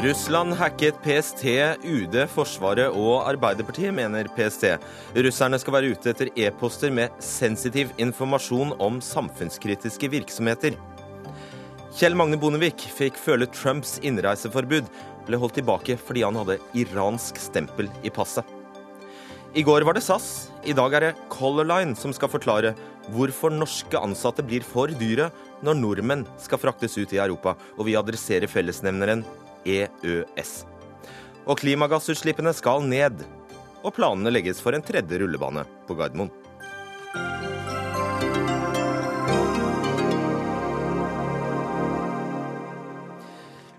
Russland hacket PST, UD, Forsvaret og Arbeiderpartiet, mener PST. Russerne skal være ute etter e-poster med sensitiv informasjon om samfunnskritiske virksomheter. Kjell Magne Bondevik fikk føle Trumps innreiseforbud, ble holdt tilbake fordi han hadde iransk stempel i passet. I går var det SAS, i dag er det Color Line som skal forklare hvorfor norske ansatte blir for dyre når nordmenn skal fraktes ut i Europa, og vi adresserer fellesnevneren EØS. Og klimagassutslippene skal ned. Og planene legges for en tredje rullebane på Gardermoen.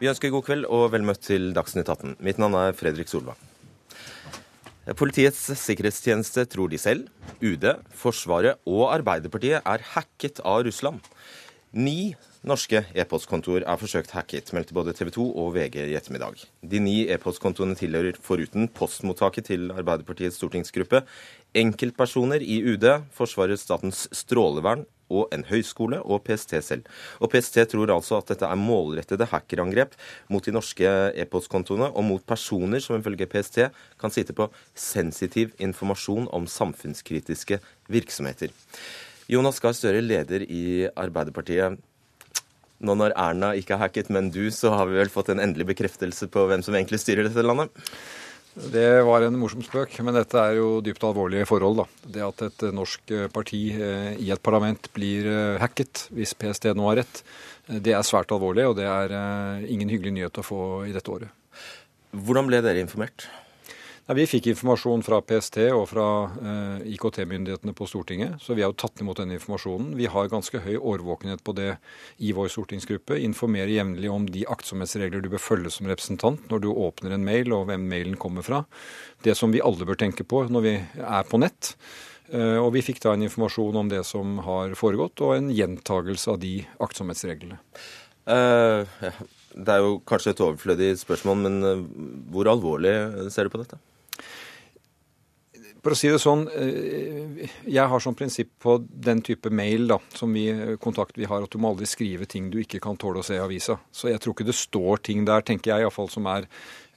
Vi ønsker god kveld og vel møtt til Dagsnytt 18. Mitt navn er Fredrik Solvang. Politiets sikkerhetstjeneste tror de selv, UD, Forsvaret og Arbeiderpartiet er hacket av Russland. Ni norske e-postkontoer er forsøkt hacket, meldte både TV 2 og VG i ettermiddag. De ni e-postkontoene tilhører foruten postmottaket til Arbeiderpartiets stortingsgruppe enkeltpersoner i UD, Forsvarets statens strålevern og en høyskole og PST selv. Og PST tror altså at dette er målrettede hackerangrep mot de norske e-postkontoene og mot personer som ifølge PST kan sitte på sensitiv informasjon om samfunnskritiske virksomheter. Jonas Gahr Støre, leder i Arbeiderpartiet. Nå når Erna ikke er hacket, men du, så har vi vel fått en endelig bekreftelse på hvem som egentlig styrer dette landet? Det var en morsom spøk, men dette er jo dypt alvorlige forhold. da. Det at et norsk parti eh, i et parlament blir eh, hacket, hvis PST nå har rett, eh, det er svært alvorlig, og det er ingen hyggelig nyhet å få i dette året. Hvordan ble dere informert? Ja, vi fikk informasjon fra PST og fra eh, IKT-myndighetene på Stortinget, så vi har jo tatt imot denne informasjonen. Vi har ganske høy årvåkenhet på det i vår stortingsgruppe. Informerer jevnlig om de aktsomhetsregler du bør følge som representant når du åpner en mail, og hvem mailen kommer fra. Det som vi alle bør tenke på når vi er på nett. Eh, og vi fikk da en informasjon om det som har foregått, og en gjentagelse av de aktsomhetsreglene. Uh, ja. Det er jo kanskje et overflødig spørsmål, men uh, hvor alvorlig ser du på dette? For å si det sånn, eh, jeg har som prinsipp på den type mail da, som vi, eh, kontakt vi har, at du må aldri skrive ting du ikke kan tåle å se i avisa. Så jeg tror ikke det står ting der, tenker jeg iallfall, som er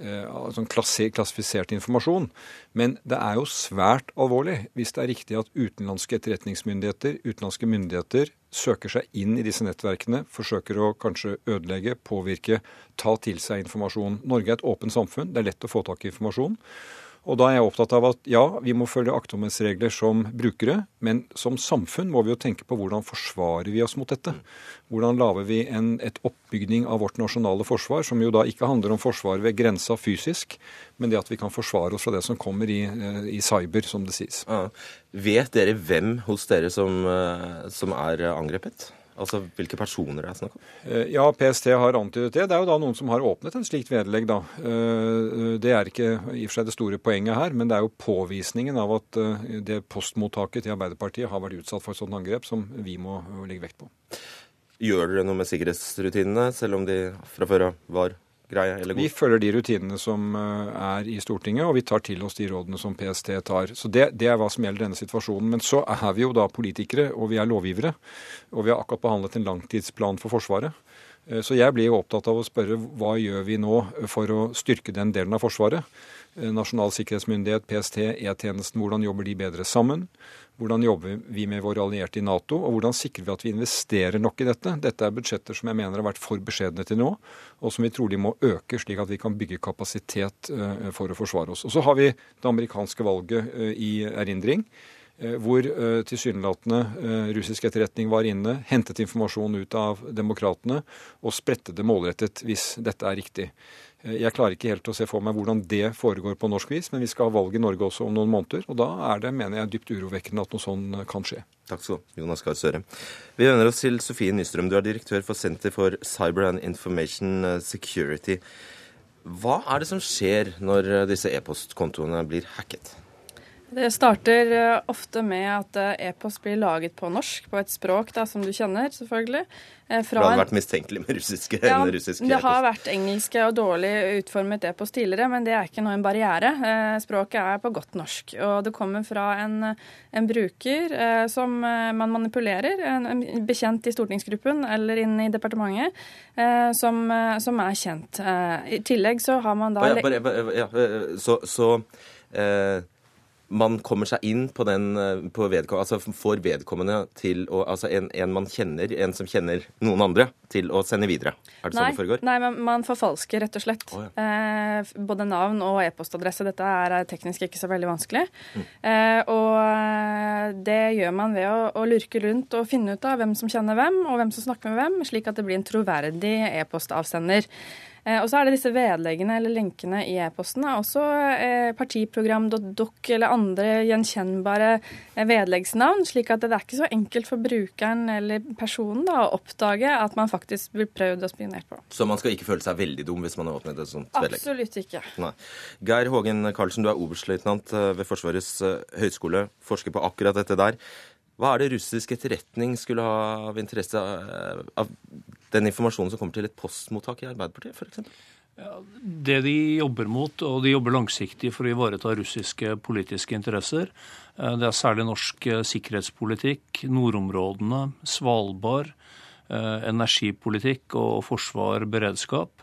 eh, sånn klassifisert informasjon. Men det er jo svært alvorlig hvis det er riktig at utenlandske etterretningsmyndigheter, utenlandske myndigheter, søker seg inn i disse nettverkene, forsøker å kanskje ødelegge, påvirke, ta til seg informasjon. Norge er et åpent samfunn, det er lett å få tak i informasjon. Og da er jeg opptatt av at ja, vi må følge aktsomhetsregler som brukere, men som samfunn må vi jo tenke på hvordan forsvarer vi oss mot dette. Hvordan lager vi en, et oppbygning av vårt nasjonale forsvar, som jo da ikke handler om forsvar ved grensa fysisk, men det at vi kan forsvare oss fra det som kommer i, eh, i cyber, som det sies. Ja. Vet dere hvem hos dere som, eh, som er angrepet? Altså hvilke personer det er snakk om? Eh, ja, PST har antydet det. Det er jo da noen som har åpnet en slikt vedlegg, da. Eh, det er ikke i og for seg det store poenget her, men det er jo påvisningen av at eh, det postmottaket til Arbeiderpartiet har vært utsatt for et sånt angrep, som vi må legge vekt på. Gjør dere noe med sikkerhetsrutinene, selv om de fra før av var greie eller god? Vi følger de rutinene som eh, er i Stortinget, og vi tar til oss de rådene som PST tar. Så det, det, er hva som gjelder denne situasjonen. Men så er vi jo da politikere, og vi er lovgivere. Og vi har akkurat behandlet en langtidsplan for Forsvaret. Eh, så jeg blir jo opptatt av å spørre hva gjør vi nå for å styrke den delen av Forsvaret? Eh, Nasjonal sikkerhetsmyndighet, PST, E-tjenesten, hvordan jobber de bedre sammen? Hvordan jobber vi med våre allierte i Nato, og hvordan sikrer vi at vi investerer nok i dette? Dette er budsjetter som jeg mener har vært for beskjedne til nå, og som vi trolig må øke, slik at vi kan bygge kapasitet eh, for å forsvare oss. Og Så har vi det amerikanske valget i erindring hvor tilsynelatende russisk etterretning var inne, hentet informasjon ut av demokratene og spredte det målrettet hvis dette er riktig. Eh, jeg klarer ikke helt å se for meg hvordan det foregår på norsk vis, men vi skal ha valg i Norge også om noen måneder. Og da er det, mener jeg, dypt urovekkende at noe sånn eh, kan skje. Takk skal du ha, Jonas Gahr Støre. Vi vender oss til Sofie Nystrøm. Du er direktør for Senter for Cyber and Information eh, Security. Hva er det som skjer når disse e-postkontoene blir hacket? Det starter eh, ofte med at eh, e-post blir laget på norsk, på et språk da, som du kjenner, selvfølgelig. Eh, fra det har vært mistenkelig med russiske ja, russisk Det har vært engelske og dårlig utformet e-post tidligere, men det er ikke noe en barriere. Språket er på godt norsk. Og det kommer fra en, en bruker som man manipulerer, en bekjent i stortingsgruppen eller inn i departementet, som, som er kjent. I tillegg så har man da ja, bare, ja, Så, så eh man kommer seg inn på den eh, på vedkommende, altså får vedkommende til å Altså en, en, man kjenner, en som kjenner noen andre, til å sende videre. Er det nei, sånn det foregår? Nei, men man forfalsker rett og slett. Oh, ja. eh, både navn og e-postadresse. Dette er teknisk ikke så veldig vanskelig. Mm. Eh, og eh, det gjør man ved å, å, lurke rundt og finne ut av hvem som kjenner hvem, og hvem som snakker med hvem, slik at det blir en troverdig e-postavsender. Eh, og så er det disse vedleggene eller lenkene i e-postene. Også eh, partiprogram.doc eller andre gjenkjennbare eh, vedleggsnavn. slik at det er ikke så enkelt for brukeren eller personen da, å oppdage at man faktisk blir prøvd og spionert på. Så man skal ikke føle seg veldig dum hvis man har åpnet et sånt vedlegg? Absolutt ikke. Nei. Geir Hågen Karlsen, du er oberstløytnant ved Forsvarets høgskole, forsker på akkurat dette der. Hva er det russisk etterretning skulle ha av interesse av den informasjonen som kommer til et postmottak i Arbeiderpartiet, f.eks.? Ja, det de jobber mot, og de jobber langsiktig for å ivareta russiske politiske interesser, eh, det er særlig norsk eh, sikkerhetspolitikk, nordområdene, Svalbard, eh, energipolitikk og forsvar, beredskap.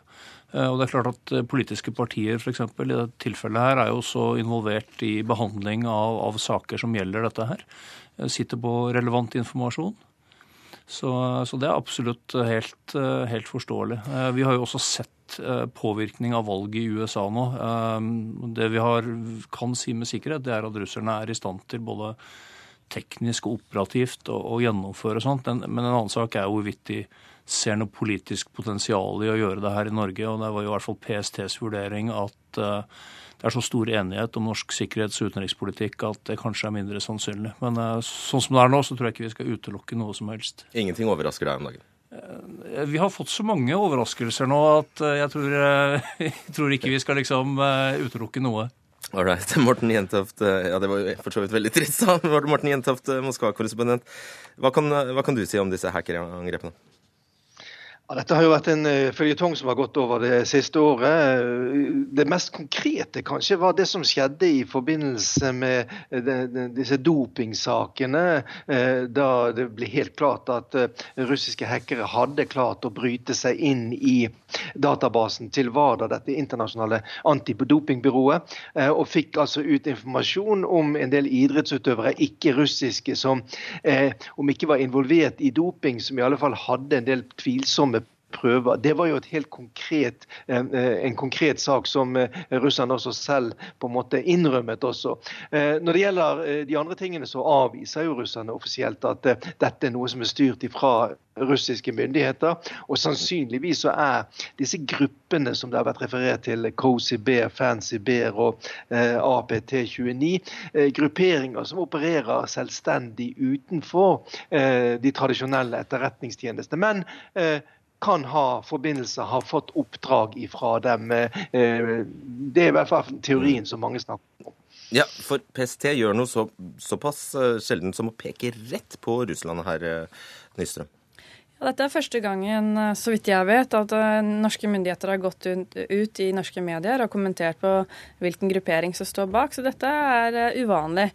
Og det er klart at Politiske partier for eksempel, i dette tilfellet her, er jo også involvert i behandling av, av saker som gjelder dette her. Sitter på relevant informasjon. Så, så det er absolutt helt, eh, helt, forståelig. Eh, vi har jo også sett eh, påvirkning av valget i USA nå. Det vi har, kan si med sikkerhet, det er at russerne er i stand til både teknisk og operativt å, å gjennomføre sånt. Men, men en annen sak er hvorvidt de ser noe politisk potensial i å gjøre det her i Norge. Og det var jo i hvert fall PSTs vurdering at uh, det er så stor enighet om norsk sikkerhets- og utenrikspolitikk at det kanskje er mindre sannsynlig. Men uh, sånn som det er nå, så tror jeg ikke vi skal utelukke noe som helst. Ingenting overrasker deg om dagen? Uh, vi har fått så mange overraskelser nå at jeg tror, jeg tror ikke vi skal liksom utelukke noe. Ålreit. Morten Jentoft, ja det var jo for så vidt veldig trist, da. Morten Jentoft, Moskva-korrespondent. Hva, hva, kan du si om disse hackerangrepene? Ja, dette har jo vært en føljetong som har gått over det siste året. Det mest konkrete kanskje var det som skjedde i forbindelse med uh, de, de, disse dopingsakene. eh, da det ble helt klart at russiske hackere hadde klart å bryte seg inn i databasen til WADA, dette internasjonale antidopingbyrået, og fikk altså ut informasjon om en del idrettsutøvere, ikke russiske, som om ikke var involvert i doping, som i alle fall hadde en del tvilsomme prøver. Det var jo et helt konkret, eh, en konkret sak som eh, russerne også selv på en måte innrømmet også. Eh, når det gjelder de andre tingene, så avviser jo russerne offisielt at dette er noe som er styrt ifra russiske myndigheter. Og sannsynligvis så er disse gruppene som det har vært referert til, Cozy Bear, Fancy Bear og APT29, grupperinger som opererer selvstendig utenfor de tradisjonelle etterretningstjenestene. Men kan ha forbindelser, har fått oppdrag ifra dem. Eh, det er i hvert fall teorien som mange snakker om. Ja, for PST gjør noe så, såpass eh, sjelden som å peke rett på Russland her, eh, Nystrøm. Dette er første gangen, eh, så vidt jeg vet, at eh, norske myndigheter har gått ut i norske medier og kommentert på hvilken gruppering som står bak, så dette er eh, uvanlig.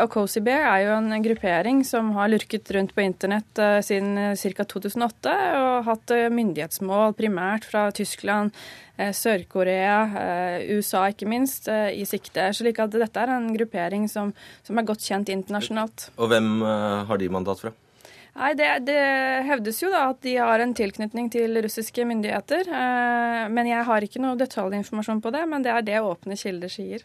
Og Cozy Bear er jo en gruppering som har lurket rundt på internett siden ca. 2008 og hatt myndighetsmål primært fra Tyskland, Sør-Korea, USA ikke minst, i sikte. slik at dette er en gruppering som, som er godt kjent internasjonalt. Og hvem har de mandat fra? Nei, det, det, hevdes jo da at de har en tilknytning til russiske myndigheter. Eh, men jeg har ikke noe detaljinformasjon på det, men det er det åpne kilder sier.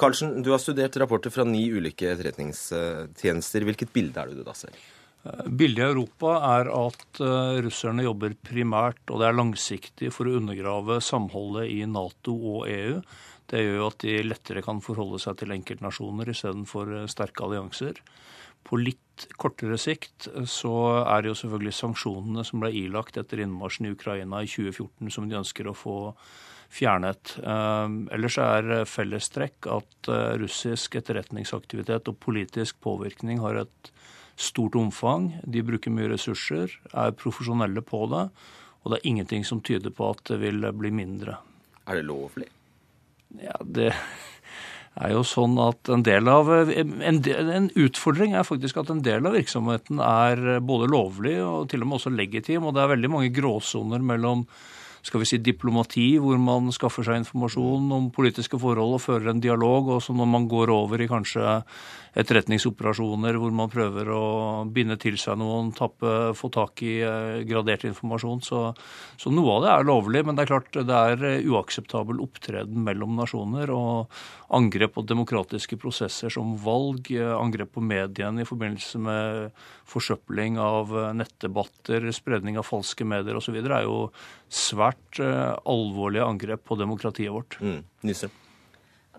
Karlsen, du har studert rapporter fra ni ulike etterretningstjenester. Hvilket bilde er det du da ser? Eh, bildet i Europa er at uh, russerne jobber primært, og det er langsiktig, for å undergrave samholdet i Nato og EU. Det gjør jo at de lettere kan forholde seg til enkeltnasjoner istedenfor sterke allianser. På litt kortere sikt så er det jo selvfølgelig sanksjonene som ble ilagt etter innmarsjen i Ukraina i 2014 som de ønsker å få fjernet. Ellers er fellestrekk at russisk etterretningsaktivitet og politisk påvirkning har et stort omfang. De bruker mye ressurser, er profesjonelle på det. Og det er ingenting som tyder på at det vil bli mindre. Er det lovlig? Ja, det er jo sånn at en del av en, del, en, utfordring er faktisk at en del av virksomheten er både lovlig og til og med også legitim. Og det er veldig mange gråsoner mellom skal vi si, diplomati, hvor man skaffer seg informasjon om politiske forhold og fører en dialog, og så når man går over i kanskje etterretningsoperasjoner hvor man prøver å binde til seg noen, tappe, få tak i eh, gradert informasjon. Så, så, noe av det er lovlig, men det er klart det er uakseptabel opptreden mellom nasjoner. Og angrep på demokratiske prosesser som valg, eh, angrep på mediene i forbindelse med forsøpling av eh, nettdebatter, spredning av falske medier osv. er jo svært alvorlige angrep på demokratiet vårt. Mm.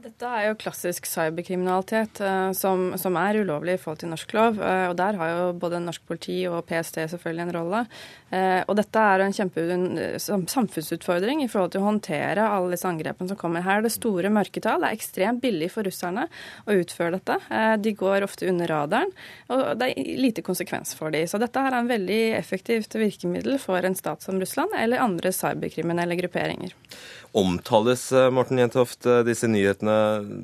Dette er jo klassisk cyberkriminalitet uh, som, som, er ulovlig i forhold til norsk lov. Uh, og Der har jo både norsk politi og PST selvfølgelig en rolle. Uh, og Dette er en kjempe samfunnsutfordring i forhold til å håndtere alle disse angrepene som kommer. Her er det store mørketall. Det er ekstremt billig for russerne å utføre dette. de går ofte under radaren, og det er lite konsekvens for dem. Så dette her er en veldig effektivt virkemiddel for en stat som Russland eller andre cyberkriminelle grupperinger. Omtales eh, Morten Jentoft, eh, disse nyhetene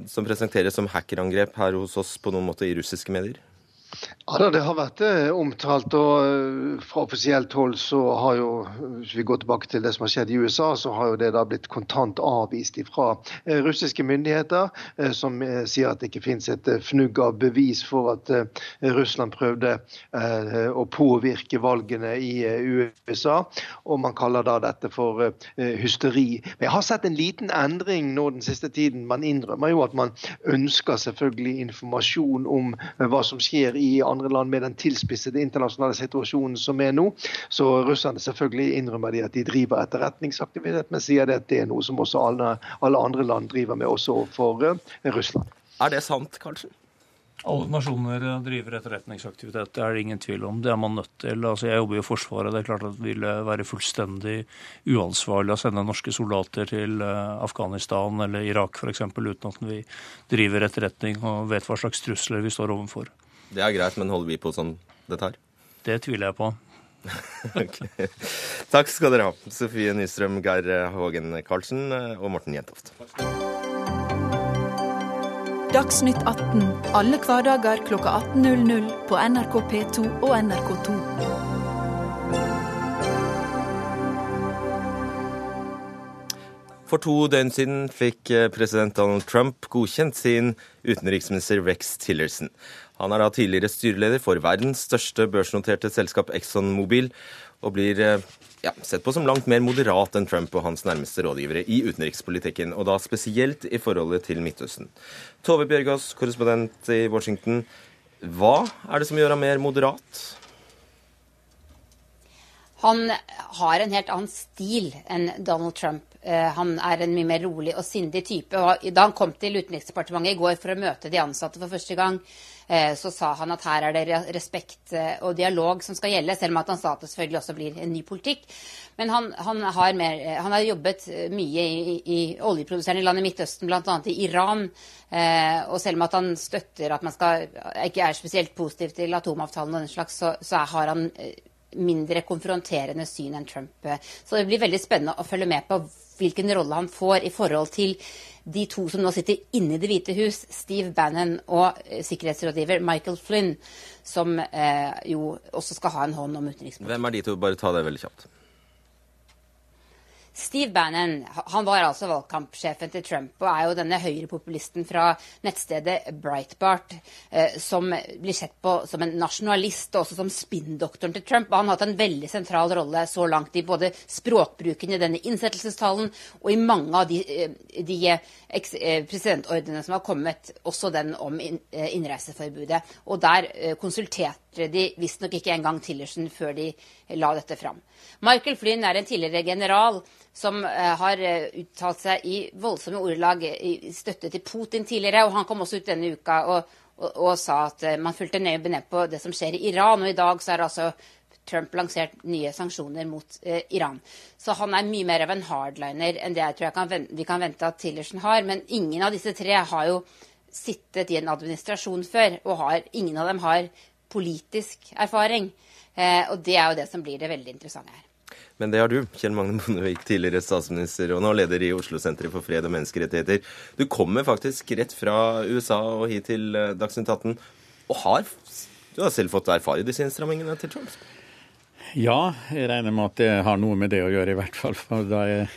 som presenteres som hackerangrep her hos oss på noen måte i russiske medier? Ja, Det har vært eh, omtalt. og eh, Fra offisielt hold så har jo, hvis vi går tilbake til det som har skjedd i USA, så har jo det da blitt kontant avvist fra eh, russiske myndigheter, som sier at det ikke finnes et fnugg av bevis for at Russland prøvde å påvirke valgene i USA. Og man kaller da dette for hysteri. Men jeg har sett en liten endring nå den siste tiden. Man innrømmer jo at man ønsker selvfølgelig informasjon om hva som skjer i andre land med den tilspissede internasjonale situasjonen som er nå. Så russerne selvfølgelig innrømmer de at de driver etterretningsaktivitet, men sier det at det er noe som også alle, alle andre land driver med, også overfor uh, Russland. Er det sant, kanskje? Alle nasjoner driver etterretningsaktivitet, det er det ingen tvil om. Det er man nødt til. Altså, jeg jobber i Forsvaret. Det er klart at det ville være fullstendig uansvarlig å sende norske soldater til eh, Afghanistan eller Irak f.eks. uten at vi driver etterretning og vet hva slags trusler vi står overfor. Det er greit, men holder vi på som det tar? Det tviler jeg på. okay. Takk skal dere ha, Sofie Nystrøm, Geir Hågen Karlsen og Morten Jentoft. Dagsnytt 18 alle hverdager kl 18.00 på NRK P2 og NRK2. For to døgn siden fikk president Donald Trump godkjent sin utenriksminister Rex Tillerson. Han er da tidligere styreleder for verdens største børsnoterte selskap ExxonMobil, og blir eh, ja, sett på som langt mer moderat enn Trump og hans nærmeste rådgivere i utenrikspolitikken, og da spesielt i forholdet til Midtøsten. Tove Bjørgaas, korrespondent i Washington. Hva er det som gjør ham mer moderat? Han har en helt annen stil enn Donald Trump. Eh, han er en mye mer rolig og sindig type. Og da han kom til Utenriksdepartementet i går for å møte de ansatte for første gang, så sa han at her er det respekt eh, og dialog som skal gjelde, selv om at han sa at det selvfølgelig også blir en ny politikk. Men han, han, har, mer, eh, han har, jobbet mye i, i oljeproduserende land i Midtøsten, bl.a. i Iran. og selv om at han støtter at man skal, ikke er spesielt positiv til atomavtalen, og den slags, så, så har han mindre konfronterende syn enn Trump. Så det blir veldig spennende å følge med på hvilken rolle han får i forhold til de to som nå sitter inne i Det hvite hus, Steve Bannon og eh, sikkerhetsrådgiver Michael Flynn, som eh, jo også skal ha en hånd om utenrikspolitikken. Hvem er de to? Bare ta det veldig kjapt. Steve Bannon han var altså valgkampsjefen til Trump og er jo denne høyrepopulisten fra nettstedet Breitbart, eh, som blir sett på som en nasjonalist og også som spinndoktoren til Trump. Han har hatt en veldig sentral rolle så langt i både språkbruken i denne innsettelsestalen og i mange av de, eh, de eh, presidentordrene som har kommet, også den om innreiseforbudet. Og der konsulterte de visstnok ikke engang Tillerson før de la dette fram. Michael Flynn er en tidligere general som eh, har eh, uttalt seg i voldsomme ordelag i støtte til Putin tidligere. Og han kom også ut denne uka og, og, og sa at man fulgte nøye med på det som skjer i Iran. Og i dag så er altså Trump lansert nye sanksjoner mot eh, Iran. Så han er mye mer av en hardliner enn det jeg tror jeg kan, vi kan vente at Tillerson har. Men ingen av disse tre har jo sittet i en administrasjon før, og har, ingen av dem har politisk erfaring. Eh, og det er jo det som blir det veldig interessante her. Men det har du, Kjell Magne Bondevik, tidligere statsminister og nå leder i Oslo-senteret for fred og menneskerettigheter. Du kommer faktisk rett fra USA og hit til eh, Dagsnytt 18, og har, du har selv fått erfare disse innstrammingene til Trump? Ja, jeg regner med at det har noe med det å gjøre, i hvert fall. For da jeg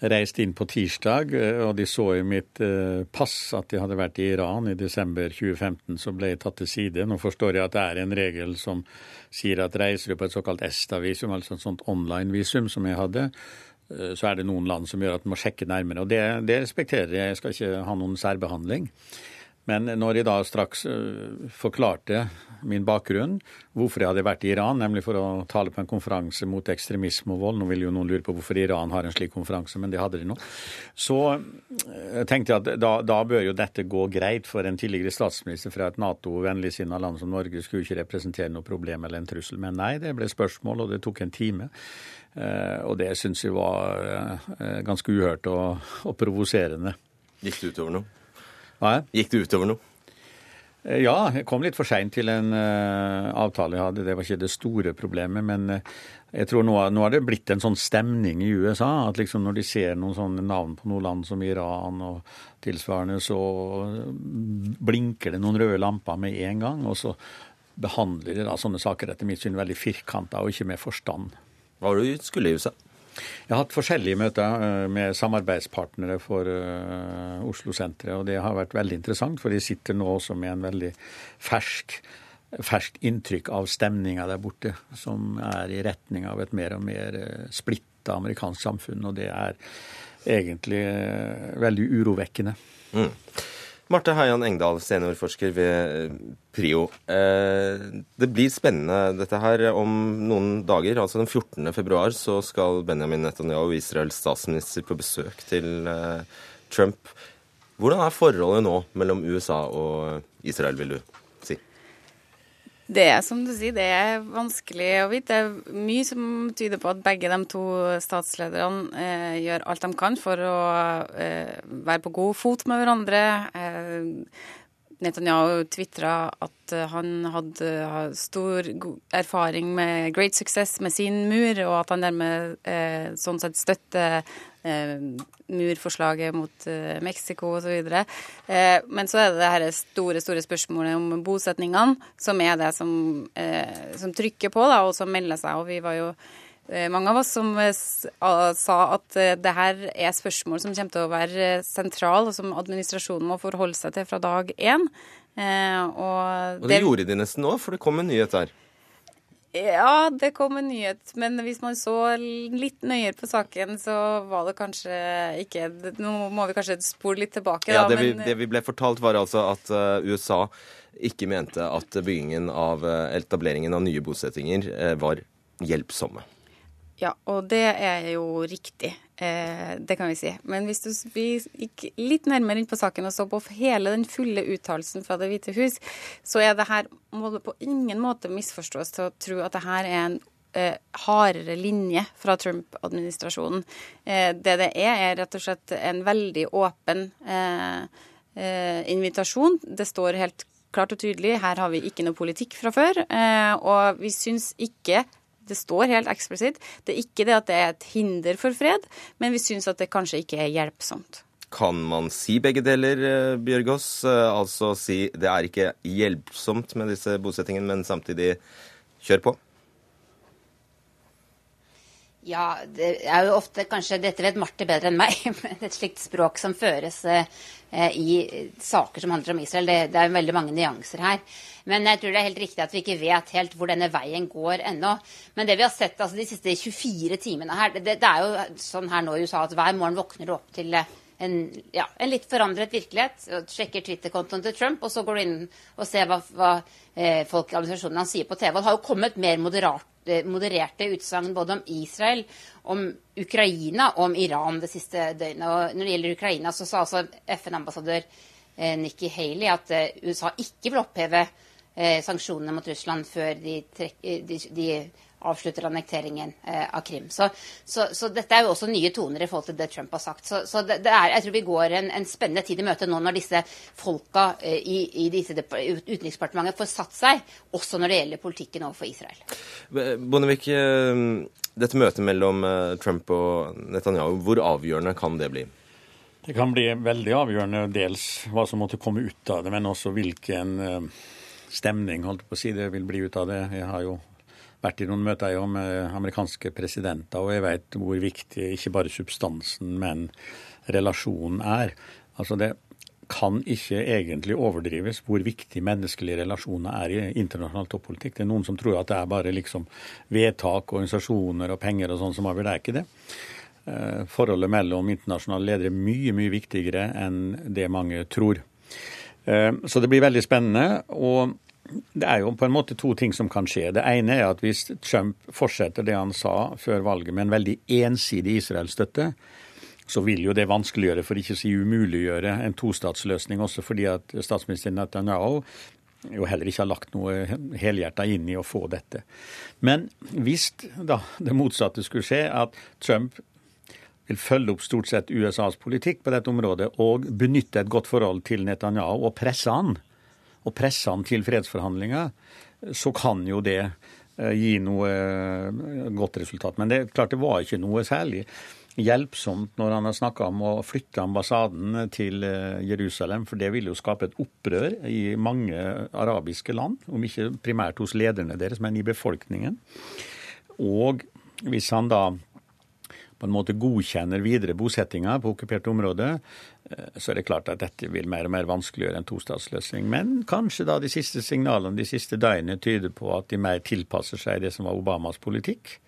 reiste inn på tirsdag, eh, og de så i mitt eh, pass at de hadde vært i Iran i desember 2015, så ble jeg tatt til side. Nå forstår jeg at det er en regel som sier at reiser du på et såkalt ESTA-visum, altså et sånt online-visum som jeg hadde, eh, så er det noen land som gjør at man må sjekke nærmere. Og det, det respekterer jeg. Jeg skal ikke ha noen særbehandling. Men når jeg da straks øh, forklarte min bakgrunn, hvorfor jeg hadde vært i Iran, nemlig for å tale på en konferanse mot ekstremisme og vold Nå vil jo noen lure på hvorfor Iran har en slik konferanse, men det hadde de nå. Så øh, tenkte jeg at da, da bør jo dette gå greit for en tidligere statsminister fra et Nato-vennligsinna land som Norge skulle ikke representere noe problem eller en trussel. Men nei, det ble spørsmål, og det tok en time. Uh, og det syns jeg var ganske uhørt og, og provoserende. Gikk det utover noe? Hva? Gikk det utover noe? Eh, ja, jeg kom litt for seint til en uh, avtale jeg hadde. Det var ikke det store problemet. Men uh, jeg tror nå, nå har det blitt en sånn stemning i USA at liksom når de ser noen sånne navn på noen land som Iran og tilsvarende, så blinker det noen røde lamper med en gang. Og så behandler de da sånne saker etter mitt syn veldig firkanta og ikke med forstand. Hva var det du skulle i USA? Jeg har hatt forskjellige møter eh, med samarbeidspartnere for uh, Oslo-senteret, og det har vært veldig interessant, for de sitter nå også med en veldig fersk ferskt inntrykk av stemninga der borte, som er i retning av et mer og mer uh, splitta amerikansk samfunn. Og det er egentlig veldig urovekkende. Mm. Marte Heian Engdahl, seniorforsker ved eh, PRIO. Eh, det blir spennende dette her. Om noen dager, altså den 14. februar, så skal Benjamin Netanyahu, Israels statsminister, på besøk til eh, Trump. Hvordan er forholdet nå mellom USA og Israel, vil du det er som du sier, det er vanskelig å vite. Det er mye som tyder på at begge de to statslederne eh, gjør alt de kan for å eh, være på god fot med hverandre. Eh, Netanyahu tvitra at han hadde stor erfaring med great success med sin mur, og at han dermed eh, sånn sett støtter Eh, murforslaget mot eh, Mexico osv. Eh, men så er det det her store store spørsmålet om bosetningene, som er det som, som trykker på, da, og som melder seg. og vi var jo mange av oss som sa at det her er spørsmål som kommer til å være sentrale, og som administrasjonen må forholde seg til fra dag én. Og, og det, det gjorde de nesten nå, for det kom en nyhet der. Ja, det kom en nyhet. Men hvis man så litt nøyere på saken, så var det kanskje ikke Nå må vi kanskje spole litt tilbake, da. Ja, det, vi, det vi ble fortalt, var altså at uh, USA ikke mente at byggingen av uh, etableringen av nye bosettinger uh, var hjelpsomme. Ja, og det er jo riktig. Eh, det kan vi si. Men hvis du vi gikk litt nærmere inn på saken og så på hele den fulle uttalelsen fra Det hvite hus, så er det her må det på ingen måte misforstås til å tro at det her er en eh, hardere linje fra Trump-administrasjonen. Eh, det det er, er rett og slett en veldig åpen eh, eh, invitasjon. Det står helt klart og tydelig her har vi ikke noe politikk fra før. Eh, og vi syns ikke det står helt eksplisitt. Det er ikke det at det er et hinder for fred, men vi syns at det kanskje ikke er hjelpsomt. Kan man si begge deler, Bjørgås, Bjørgaas? Eh, altså si det er ikke hjelpsomt med disse bosettingene, men samtidig kjør på? Ja, det er jo ofte kanskje Dette vet Marte bedre enn meg. men Et slikt språk som føres eh, i saker som handler om Israel. Det, det er veldig mange nyanser her. Men jeg tror det er helt riktig at vi ikke vet helt hvor denne veien går ennå. Men det vi har sett altså, de siste 24 timene her, det, det, er jo sånn her nå i USA at hver morgen våkner du opp til en, ja, en litt forandret virkelighet. Sjekker Twitter-kontoen til Trump, og så går du inn og ser hva, hva eh, folk i administrasjonen han sier på TV. Det har jo kommet mer moderate, modererte utsagn både om Israel, om Ukraina og om Iran det siste døgnet. Og når det gjelder Ukraina, så sa altså FN-ambassadør Nikki Haley at USA ikke vil oppheve sanksjonene mot Russland før de, de, de avslutter annekteringen eh, av Krim. Så, så, så, dette er jo også nye toner i forhold til det Trump har sagt. Så, så det, det er, jeg tror vi går en, en, spennende tid i møte nå når disse folka eh, i, i disse Utenriksdepartementet får satt seg, også når det gjelder politikken overfor Israel. Bondevik, eh, dette møtet mellom Trump og Netanyahu, hvor avgjørende kan det bli? Det kan bli veldig avgjørende, dels hva som måtte komme ut av det, men også hvilken stemning holdt på å si, det vil bli ut av det. Jeg har jo vært i noen møter jo med amerikanske presidenter, og jeg vet hvor viktig ikke bare substansen, men relasjonen er. Altså det kan ikke egentlig overdrives hvor viktig menneskelige relasjoner er i internasjonal toppolitikk. Det er noen som tror at det er bare liksom vedtak, organisasjoner og penger og sånn som avgjør. Det er ikke det. Eh, forholdet mellom internasjonale ledere er mye, mye viktigere enn det mange tror. Eh, så det blir veldig spennende. og det er jo på en måte to ting som kan skje. Det ene er at hvis Trump fortsetter det han sa før valget med en veldig ensidig Israel-støtte, så vil jo det vanskeliggjøre, for ikke å si umuliggjøre, en tostatsløsning også fordi at statsminister Netanyahu jo heller ikke har lagt noe helhjerta inn i å få dette. Men hvis da det motsatte skulle skje, at Trump vil følge opp stort sett USAs politikk på dette området og benytte et godt forhold til Netanyahu og presse han, og presse han til fredsforhandlinger, så kan jo det eh, gi noe eh, godt resultat. Men det er klart det var ikke noe særlig hjelpsomt når han har snakka om å flytte ambassaden til eh, Jerusalem, for det vil jo skape et opprør i mange arabiske land, om ikke primært hos lederne deres, men i befolkningen. Og hvis han da på en måte godkjenner videre bosettinger på okkupert område, så er det klart at dette vil mer og mer vanskeliggjøre en tostatsløsning. Men kanskje da de siste signalene de siste døgnene tyder på at de mer tilpasser seg det som var Obamas politikk.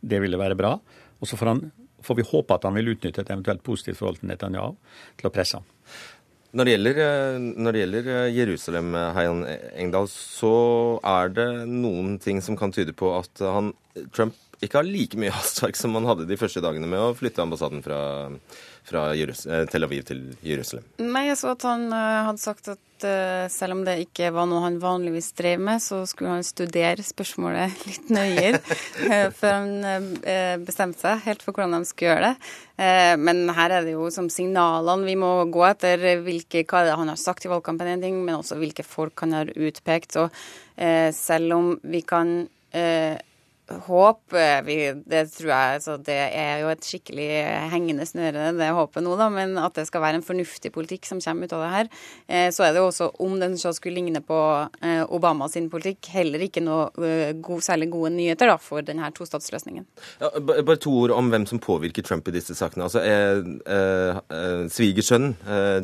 Det ville være bra. Og så får, han, får vi håpe at han vil utnytte et eventuelt positivt forhold til Netanyahu til å presse ham. Når det, gjelder, eh, når det gjelder, eh, Jerusalem, Heian Engdahl, så er det noen ting som kan tyde på at han, Trump ikke har like mye hastverk som man hadde de første dagene med å flytte ambassaden fra, fra eh, Tel Aviv til Jerusalem. Nei, jeg så at han uh, hadde sagt at uh, selv om det ikke var noe han vanligvis drev med, så skulle han studere spørsmålet litt nøyere før han bestemte seg helt for hvordan de skulle gjøre det. men her er det jo som signalene vi må gå etter. Hvilke, hva er det han har sagt i valgkampen, en ting, men også hvilke folk han har utpekt. Og selv om vi kan håp vi, Det tror jeg så Det er jo et skikkelig hengende snøre, det håpet nå, da. Men at det skal være en fornuftig politikk som kommer ut av det her. Eh, så er det jo også, om den så skulle ligne på eh, Obama sin politikk, heller ikke noe uh, god, særlig gode nyheter da, for denne tostatsløsningen. Ja, bare to ord om hvem som påvirker Trump i disse sakene. Altså, eh, eh, eh Svigersønnen,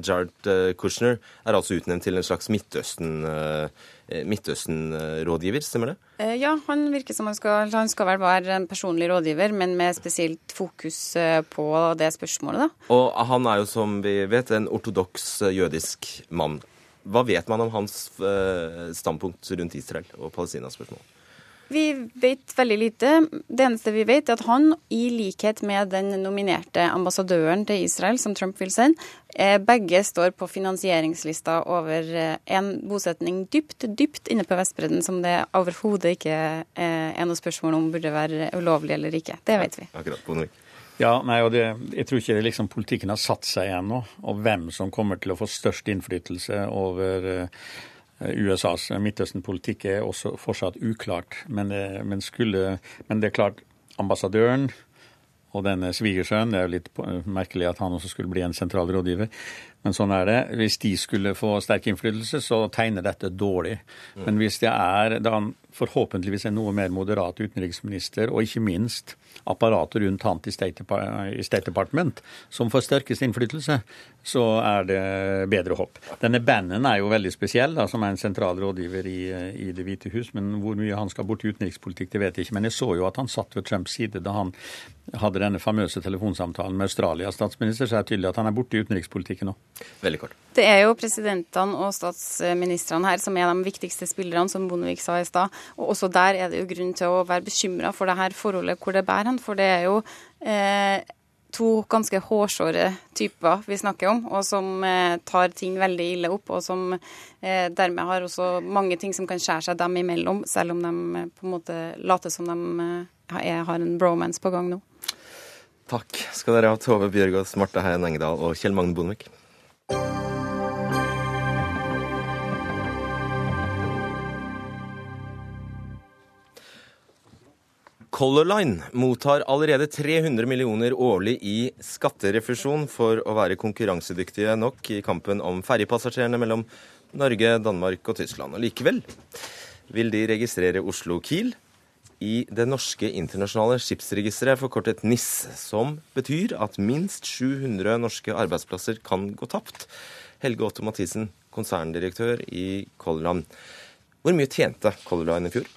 Jared Kushner, er altså utnevnt til en slags Midtøsten- Eh, Midtøsten-rådgiver, stemmer det? Eh, ja, han virker som han skal, han skal vel være en personlig rådgiver, men med spesielt fokus eh, på det spørsmålet, da. Og han er jo, som vi vet, en ortodoks jødisk mann. Hva vet man om hans standpunkt rundt Israel og Palestina-spørsmål? Vi vet veldig lite. Det eneste vi vet, er at han, i likhet med den nominerte ambassadøren til Israel, som Trump vil sende, eh, begge står på finansieringslista over eh, en bosetning dypt, dypt inne på Vestbredden, som det overhodet ikke eh, er noe spørsmål om burde være ulovlig eller ikke. Det vet vi. Akkurat, Bonevik. Ja, nei, og det, Jeg tror ikke liksom, politikken har satt seg ennå, og hvem som kommer til å få størst innflytelse over Eh, USAs Midtøsten-politikk er også fortsatt uklart. Men det, men, skulle, men det er klart, ambassadøren og denne svigersønnen Det er jo litt merkelig at han også skulle bli en sentral rådgiver. Men sånn er det. Hvis de skulle få sterk innflytelse, så tegner dette dårlig. Men hvis det er da forhåpentligvis en noe mer moderat utenriksminister, og ikke minst apparatet rundt han i State Department, som får sterkest innflytelse, så er det bedre håp. Denne Bannon er jo veldig spesiell, da, som er en sentral rådgiver i, i Det hvite hus. Men hvor mye han skal bort i utenrikspolitikk, det vet jeg ikke. Men jeg så jo at han satt ved Trumps side da han hadde denne famøse telefonsamtalen med Australias statsminister, så er det tydelig at han er borte i utenrikspolitikken nå. Veldig kort. Det er jo presidentene og statsministrene her som er de viktigste spillerne, som Bondevik sa i stad. Og også der er det jo grunn til å være bekymra for det her forholdet hvor det bærer hen. For det er jo eh, to ganske hårsåre typer vi snakker om, og som eh, tar ting veldig ille opp, og som eh, dermed har også mange ting som kan skjære seg dem imellom, selv om de eh, på en måte later som de eh, har en bromance på gang nå. Takk skal dere ha, Tove Bjørgaas, Marte Heien Engedal og Kjell Magne Bondevik. Color Line mottar allerede 300 millioner årlig i skatterefusjon for å være konkurransedyktige nok i kampen om ferjepassasjerene mellom Norge, Danmark og Tyskland. Og likevel vil de registrere Oslo-Kiel i det norske internasjonale skipsregisteret, forkortet NIS, som betyr at minst 700 norske arbeidsplasser kan gå tapt. Helge Otto Mathisen, konserndirektør i Color Line. Hvor mye tjente Color Line i fjor?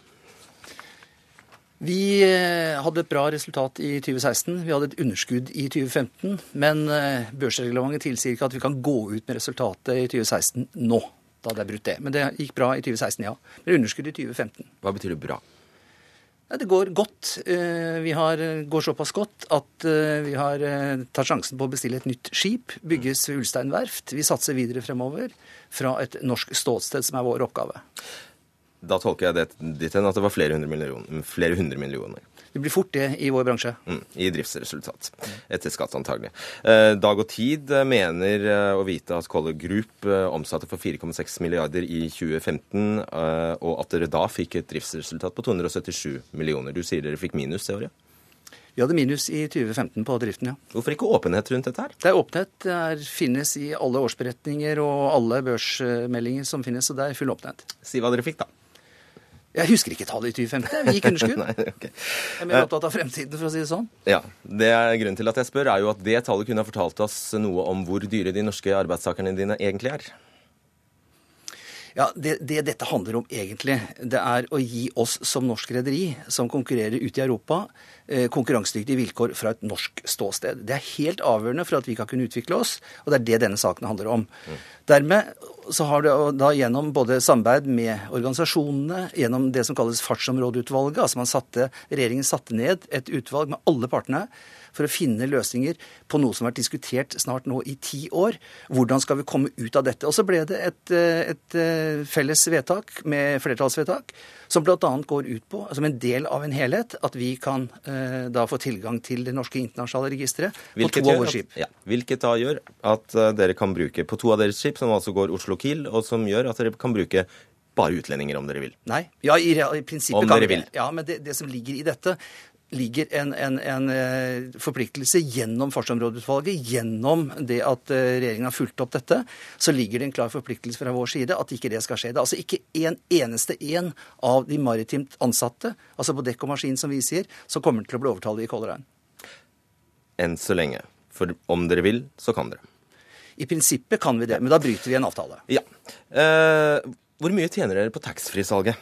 Vi eh, hadde et bra resultat i 2016. Vi hadde et underskudd i 2015. Men eh, børsreglementet tilsier ikke at vi kan gå ut med resultatet i 2016 nå. Da hadde jeg brutt det. Men det gikk bra i 2016, ja. Men underskudd i 2015. Hva betyr det bra? Det går godt. Eh, vi har, går såpass godt at vi har tatt sjansen på å bestille et nytt skip. Bygges ved Ulstein verft. Vi satser videre fremover fra et norsk ståsted, som er vår oppgave. Da tolker jeg det dit hen at det var flere hundre millioner. Flere hundre millioner. Det blir fort det i vår bransje. Mm, I driftsresultat. Etter skatt, antagelig. Eh, Dag og Tid eh, mener eh, å vite at Color Group eh, omsatte for 4,6 milliarder i 2015, eh, og at dere da fikk et driftsresultat på 277 millioner. Du sier dere fikk minus det året? Vi hadde minus i 2015 på driften, ja. Hvorfor ikke åpenhet rundt dette her? Det er åpenhet. Det finnes i alle årsberetninger og alle børsmeldinger som finnes, så det er full åpenhet. Si hva dere fikk, da. Jeg husker ikke tallet i 2050. Vi gikk underskudd. Nei, okay. Jeg er mer opptatt av fremtiden, for å si det sånn. Ja, det er Grunnen til at jeg spør, er jo at det tallet kunne ha fortalt oss noe om hvor dyre de norske arbeidstakerne dine egentlig er. Ja, det, det, dette handler om egentlig, det er å gi oss som norsk rederi, som konkurrerer ute i Europa, eh, konkurransedyktige vilkår fra et norsk ståsted. Det er helt avgjørende for at vi kan kunne utvikle oss, og det er det denne saken handler om. Mm. Dermed så har det da gjennom både samarbeid med organisasjonene, gjennom det som kalles fartsområdeutvalget, altså man satte, regjeringen satte ned et utvalg med alle partene for å finne løsninger på noe som har vært diskutert snart nå i ti år. Hvordan skal vi komme ut av dette? Og så ble det et, eh, et eh, felles vedtak med flertallsvedtak som bl.a. går ut på, som en del av en helhet, at vi kan eh, da få tilgang til det norske internasjonale registeret på to av våre skip. Ja, hvilket da gjør at uh, dere kan bruke på to av deres skip, som altså går Oslo-Kiel, og som gjør at dere kan bruke bare utlendinger om dere vil. Nei, ja, i, i prinsippet om dere vil. Ja, men det, det, som ligger i dette, ligger en, en, en, eh, forpliktelse gjennom fartsområdeutvalget, gjennom det at eh, regjeringen har fulgt opp dette, så ligger det en klar forpliktelse fra vår side at ikke det skal skje. Det er altså ikke en eneste en av de maritimt ansatte, altså på dekk og maskin som vi sier, som kommer til å bli overtalt i Color Line. Enn så lenge. For om dere vil, så kan dere. I prinsippet kan vi det, men da bryter vi en avtale. Ja. Eh, hvor mye tjener dere på taxfree-salget?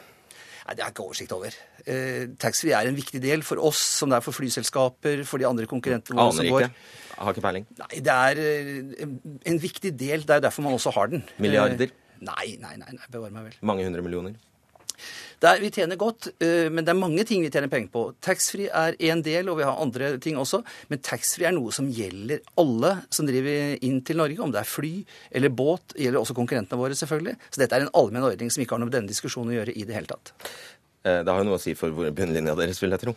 Nei, Det er ikke oversikt over. Eh, Taxfree er en viktig del for oss, som det er for flyselskaper, for de andre konkurrentene våre som går. Jeg har ikke peiling. Nei, det er en, en viktig del. Det er derfor man også har den. Milliarder? Eh, nei, nei, nei, nei bevar meg vel. Mange hundre millioner? Der vi tjener godt, eh, men det er mange ting vi tjener penger på. Taxfree er én del, og vi har andre ting også. Men taxfree er noe som gjelder alle som driver inn til Norge, om det er fly eller båt. Det gjelder også konkurrentene våre, selvfølgelig. Så dette er en allmenn ordning som ikke har noe med denne diskusjonen å gjøre i det hele tatt. Eh, det har jo noe å si for bunnlinja deres, vil jeg tro.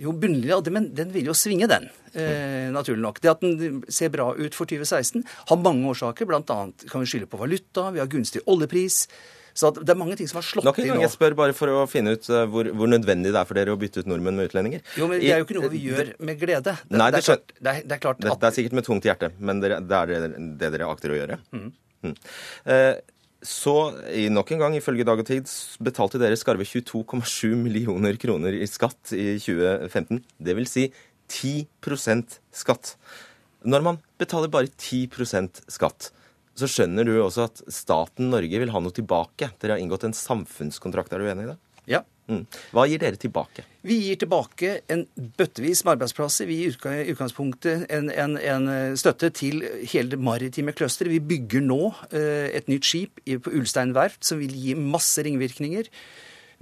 Jo, bunnlinja, men den vil jo svinge, den. Eh, naturlig nok. Det at den ser bra ut for 2016, har mange årsaker. Blant annet kan vi skylde på valuta, vi har gunstig oljepris. Så det er mange ting som har slått til nå. Jeg spør bare for å finne ut uh, hvor, hvor, nødvendig det er for dere å bytte ut nordmenn med utlendinger. Jo, men Det er jo ikke noe vi gjør med glede. Det, Nei, det, er klart, det, er, det er klart at... Det er sikkert med tungt hjerte, men det er det, dere akter å gjøre. Mm. Mm. Uh, så nok en gang, ifølge Dag og Tid, betalte dere skarve 22,7 millioner kroner i skatt i 2015. Det vil si 10% skatt. Når man betaler bare 10% skatt, så skjønner du også at staten Norge vil ha noe tilbake. Dere har inngått en samfunnskontrakt, er du enig i det? Ja. Mm. Hva gir dere tilbake? Vi gir tilbake en bøttevis med arbeidsplasser. Vi gir i utgangspunktet en, en, en, støtte til hele det maritime clusteret. Vi bygger nå eh, et nytt skip på Ulstein verft som vil gi masse ringvirkninger.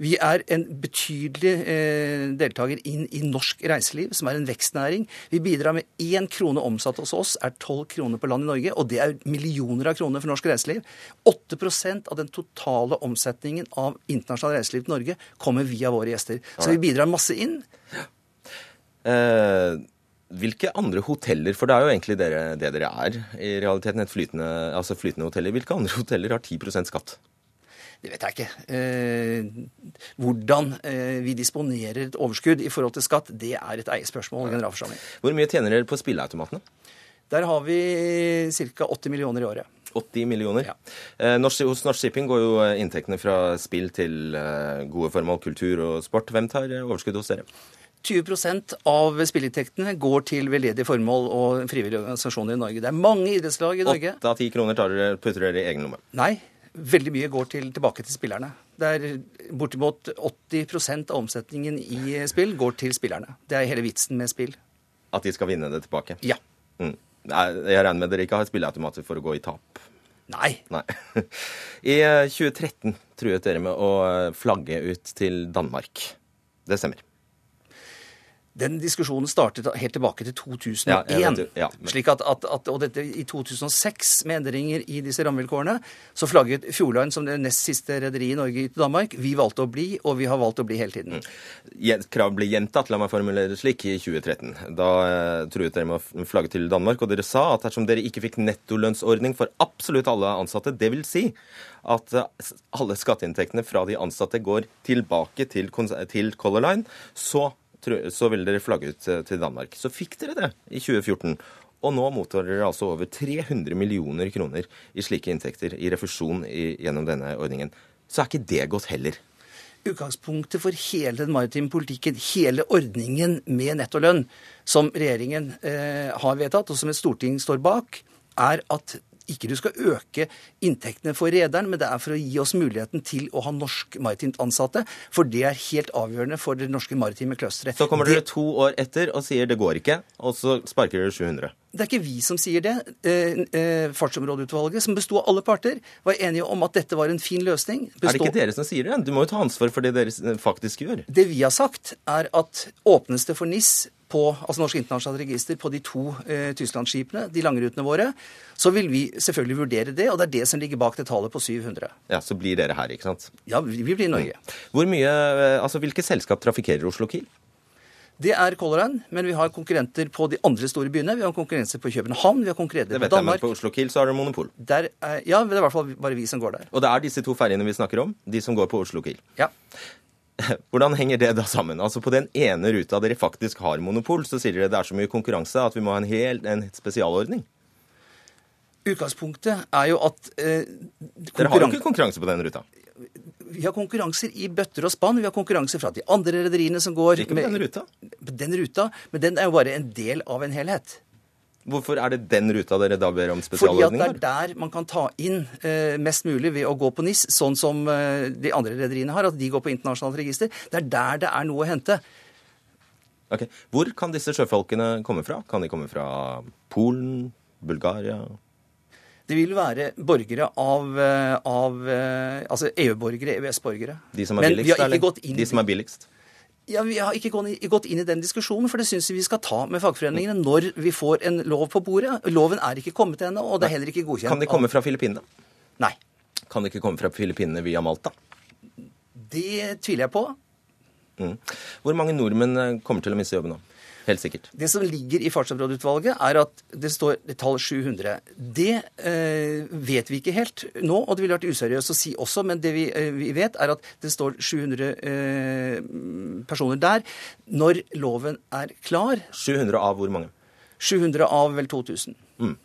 Vi er en betydelig eh, deltaker inn i norsk reiseliv, som er en vekstnæring. Vi bidrar med én krone omsatt hos oss, er tolv kroner på land i Norge. Og det er millioner av kroner for norsk reiseliv. 8% av den totale omsetningen av internasjonalt reiseliv til Norge kommer via våre gjester. Så vi bidrar masse inn. Eh, hvilke andre hoteller, for det er jo egentlig dere, det dere er, i realiteten et flytende, altså flytende hoteller, hvilke andre hoteller har 10% skatt? Det vet jeg ikke. Eh, hvordan eh, vi disponerer et overskudd i forhold til skatt, det er et eierspørsmål i generalforsamlingen. Hvor mye tjener dere på spilleautomatene? Der har vi ca. 80 millioner i året. 80 millioner. Ja. Eh, Norsk, hos Norsk Shipping går jo inntektene fra spill til gode formål, kultur og sport. Hvem tar overskudd overskuddet hos dere? 20% av spilleinntektene går til veldedige formål og frivillige organisasjoner i Norge. Det er mange idrettslag i Norge. Åtte av ti kroner tar dere, putter dere i egen lomme. Nei, veldig mye går til, tilbake til spillerne. Det er bortimot 80% av omsetningen i spill går til spillerne. Det er hele vitsen med spill. At de skal vinne det tilbake? Ja. Mm. Jeg regner med dere ikke har spilleautomater for å gå i tap? Nei. Nei. I eh, 2013 truet dere med å eh, flagge ut til Danmark. Det stemmer. Den diskusjonen startet helt tilbake til 2001. Ja, vet ja, men- slik at, at, at, og dette I 2006, med endringer i disse rammevilkårene, så flagget Fjordline som det nest siste rederiet i Norge til Danmark. Vi valgte å bli, og vi har valgt å bli hele tiden. Mm. Krav ble gjentatt, la meg formulere det slik, i 2013. Da eh, truet dere med å flagge til Danmark, og dere sa at dersom dere ikke fikk nettolønnsordning for absolutt alle ansatte, det vil si at eh, alle skatteinntektene fra de ansatte går tilbake til, til Color Line, så, så ville dere flagge ut eh, til Danmark. Så fikk dere det i 2014. Og nå mottar dere altså over 300 millioner kroner i slike inntekter i refusjon i, gjennom denne ordningen. Så er ikke det godt heller. Utgangspunktet for hele den maritime politikken, hele ordningen med nettolønn, som regjeringen eh, har vedtatt, og som et storting står bak, er at ikke du skal øke inntektene for rederen, men det er for å gi oss muligheten til å ha norsk maritimt ansatte. For det er helt avgjørende for det norske maritime clusteret. Så kommer Det- dere to år etter og sier det går ikke, og så sparker dere 700. Det er ikke vi som sier det. Eh, eh, fartsområdeutvalget, som besto av alle parter, var enige om at dette var en fin løsning. Er det ikke dere som sier det? Du må jo ta ansvar for det dere faktisk gjør. Det vi har sagt, er at åpnes det for NIS på altså Norsk internasjonalt register på de to eh, Tysklandsskipene, de langrutene våre, så vil vi selvfølgelig vurdere det, og det er det som ligger bak det tallet på 700. Ja, Så blir dere her, ikke sant? Ja, vi vi blir i Norge. Hvor mye, eh, altså Hvilke selskap trafikkerer Oslo Kiel? Det er Color Line, men vi har konkurrenter på de andre store byene. Vi har konkurrenser på København, vi har konkurrenter Det på vet jeg, men på Oslo Kiel så har dere monopol. Der er, ja, men det er i hvert fall bare vi som går der. Og det er disse to ferjene vi snakker om, de som går på Oslo Kiel. Ja. Hvordan henger det da sammen? Altså På den ene ruta dere faktisk har monopol, så sier dere det er så mye konkurranse at vi må ha en hel en spesialordning. Utgangspunktet er jo at eh, Dere har jo ikke konkurranse på den ruta. Vi har konkurranser i bøtter og spann. Vi har konkurranser fra de andre rederiene som går Ikke på den ruta. på den ruta, men den er jo bare en del av en helhet. Hvorfor er det den ruta dere da ber om Fordi at det er der man kan ta inn eh, mest mulig ved å gå på NIS, sånn som eh, de andre rederiene har, at de går på internasjonalt register. Det er der det er noe å hente. Ok. Hvor kan disse sjøfolkene komme fra? Kan de komme fra Polen? Bulgaria? Det vil være borgere av, eh, av altså EU-borgere, EØS-borgere. De som er billigst? eller? De som er billigst? Ja, Vi har ikke gått inn- i den diskusjonen, for det syns vi vi skal ta med fagforeningene når vi får en lov på bordet. Loven er ikke kommet ennå, og det er heller ikke godkjent. Kan de komme fra Filippinene? Nei. Kan de ikke komme fra Filippinene via Malta? Det tviler jeg på. Mm. Hvor mange nordmenn eh, kommer til å miste jobben nå? Helt sikkert. Det som ligger i fartsområdeutvalget, er at det står det tall 700. Det eh, vet vi ikke helt nå, og det ville vært useriøst å si også, men det vi, eh, vi vet, er at det står 700 eh, personer der. Når loven er klar 700 av hvor mange? 700 av vel 2000. Mm.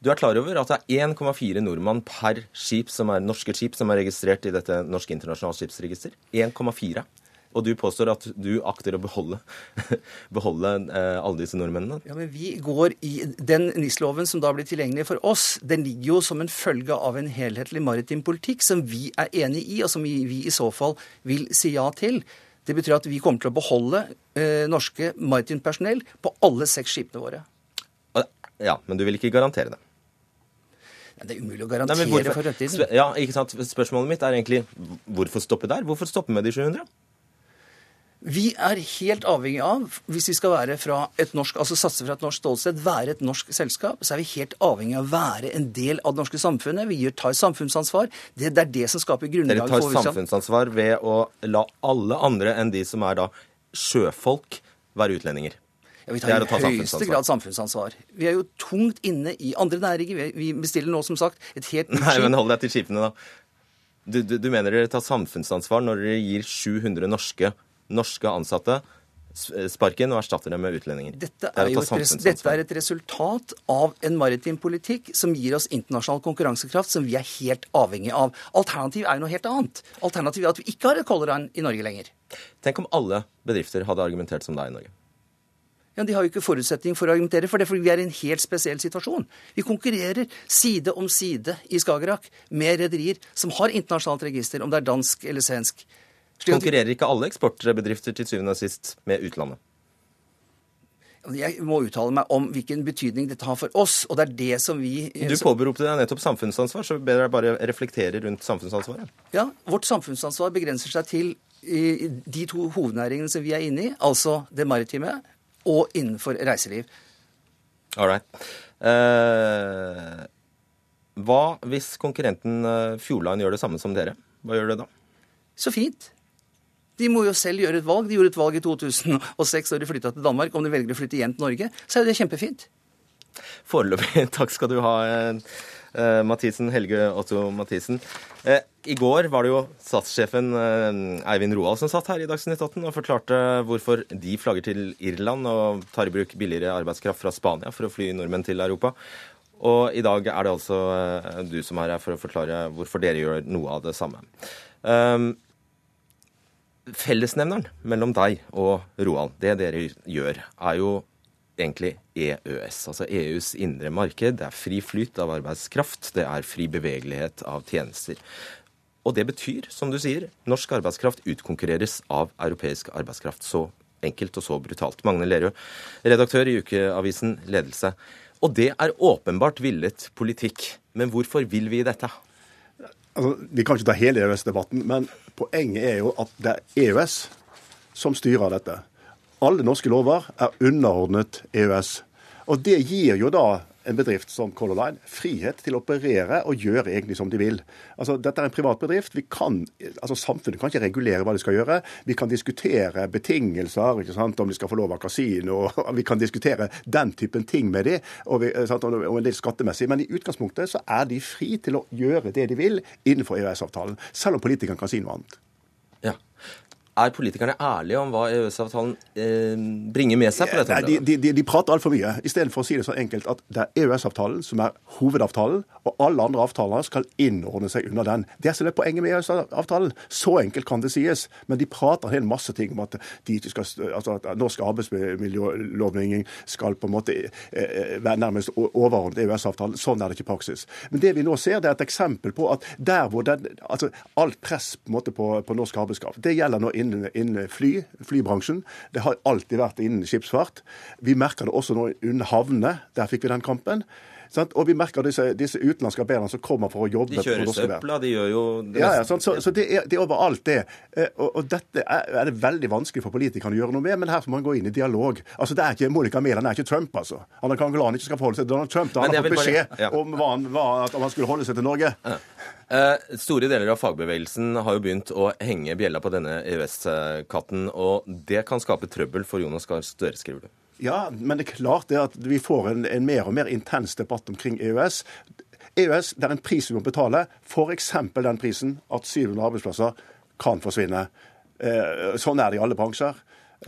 Du er klar over at det er 1,4 nordmann per skip som er norske skip som er registrert i dette norske internasjonale skipsregister? 1,4. Og du påstår at du akter å beholde, beholde eh, alle disse nordmennene? Ja, men vi går i Den NIS-loven som da blir tilgjengelig for oss, den ligger jo som en følge av en helhetlig maritim politikk som vi er enig i, og som vi, vi i så fall vil si ja til. Det betyr at vi kommer til å beholde eh, norske maritimt personell på alle seks skipene våre. Ja, men du vil ikke garantere det? Det er umulig å garantere Nei, for fremtiden. Ja, ikke sant? Spørsmålet mitt er egentlig hvorfor stoppe der? Hvorfor stoppe med de 700? Vi er helt avhengig av, hvis vi skal være fra et norsk, altså satse fra et norsk ståsted, være et norsk selskap, så er vi helt avhengig av å være en del av det norske samfunnet. Vi tar samfunnsansvar. Det, det er det som skaper grunnlaget for Dere tar samfunnsansvar ved å la alle andre enn de som er da sjøfolk, være utlendinger? Ja, Vi tar i høyeste grad samfunnsansvar. Vi er jo tungt inne i andre næringer. Vi bestiller nå, som sagt, et helt. Nei, men hold deg til skipene, da. Du, du, du mener dere tar samfunnsansvar når dere gir 700 norske norske ansatte eh, sparken og erstatter dem med utlendinger. Dette er, jo et, dette er et resultat av en maritim politikk som gir oss internasjonal konkurransekraft som vi er helt avhengig av. Alternativet er jo noe helt annet. Alternativet er at vi ikke har et Line i Norge lenger. Tenk om alle bedrifter hadde argumentert som deg i Norge. Ja, De har jo ikke forutsetning for å argumentere for det, fordi vi er i en helt spesiell situasjon. Vi konkurrerer side om side i Skagerrak med rederier som har internasjonalt register, om det er dansk eller svensk. Konkurrerer ikke alle eksportbedrifter til syvende og sist med utlandet? Jeg må uttale meg om hvilken betydning dette har for oss, og det er det som vi Du påberopte deg nettopp samfunnsansvar, så ber jeg bare reflektere rundt samfunnsansvaret. Ja, vårt samfunnsansvar begrenser seg til de to hovednæringene som vi er inne i, altså det maritime og innenfor reiseliv. All right. Eh, hva hvis konkurrenten Fjordland Fjordline gjør det samme som dere? Hva gjør det da? Så fint. De må jo selv gjøre et valg. De gjorde et valg i 2006 da de flytta til Danmark. Om de velger å flytte igjen til Norge, så er det kjempefint. Foreløpig takk skal du ha, uh, Mathisen, Helge Otto Mathisen. Uh, I går var det jo statssjefen Eivind Roald som satt her i Dagsnytt 18 og forklarte hvorfor de flagger til Irland og tar i bruk billigere arbeidskraft fra Spania for å fly nordmenn til Europa. Og i dag er det altså du som er her for å forklare hvorfor dere gjør noe av det samme. Um, Fellesnevneren mellom deg og Roald, det dere gjør, er jo egentlig EØS, altså EUs indre marked. Det er fri flyt av arbeidskraft, det er fri bevegelighet av tjenester. Og det betyr, som du sier, norsk arbeidskraft utkonkurreres av europeisk arbeidskraft. Så enkelt og så brutalt. Magne Lerøe, redaktør i ukeavisen Ledelse. Og det er åpenbart villet politikk. Men hvorfor vil vi dette? Altså, Vi kan ikke ta hele EØS-debatten, men poenget er jo at det er EØS som styrer dette. Alle norske lover er underordnet EØS. Og det gir jo da en bedrift som Color Line frihet til å operere og gjøre egentlig som de vil. Altså, dette er en privat bedrift. Vi kan, altså, samfunnet kan ikke regulere hva de skal gjøre. Vi kan diskutere betingelser, ikke sant, om de skal få lov av kasino. Vi kan diskutere den typen ting med de, og, vi, sant, og en del skattemessig. Men i utgangspunktet så er de fri til å gjøre det de vil innenfor EØS-avtalen, selv om politikerne kan si noe annet. Er politikerne ærlige om hva EØS-avtalen eh, bringer med seg på dette området? De, de, de prater altfor mye, istedenfor å si det så enkelt at det er EØS-avtalen som er hovedavtalen, og alle andre avtaler skal innordne seg under den. Det er så det poenget med EØS-avtalen. Så enkelt kan det sies. Men de prater en hel masse ting om at, skal, altså at norsk arbeidsmiljølovgivning skal på en måte eh, være nærmest overordnet EØS-avtalen. Sånn er det ikke i praksis. Men det vi nå ser, det er et eksempel på at der hvor den, altså alt press på, på, på norsk arbeidskraft, det gjelder nå innen, innen fly, flybransjen. Det har alltid vært innen skipsfart. Vi merker det også nå under havnene. Der fikk vi den kampen. Sant? Og vi merker disse, disse utenlandske arbeiderne som kommer for å jobbe. De kjører søpla, de gjør jo det ja, ja, Så, så det, er, det, er, overalt, det. Eh, og, og dette er, er, det veldig vanskelig for politikerne å gjøre noe med, men her må man gå inn i dialog. Altså, Det er ikke Monica Mæland er ikke Trump, altså. Han kan han ikke skal forholde seg til Donald Trump. Da han har fått beskjed bare, ja. om hva han, hva, at han skulle holde seg til Norge. Ja. Eh, store deler av fagbevegelsen har jo begynt å henge bjella på denne EØS-katten, og det kan skape trøbbel for Jonas Gahr Støre, skriver du. Ja, men det er klart det at vi får en, en mer og mer intens debatt omkring EØS. EØS det er en pris vi må betale, f.eks. den prisen at 700 arbeidsplasser kan forsvinne. Eh, sånn er det i alle bransjer.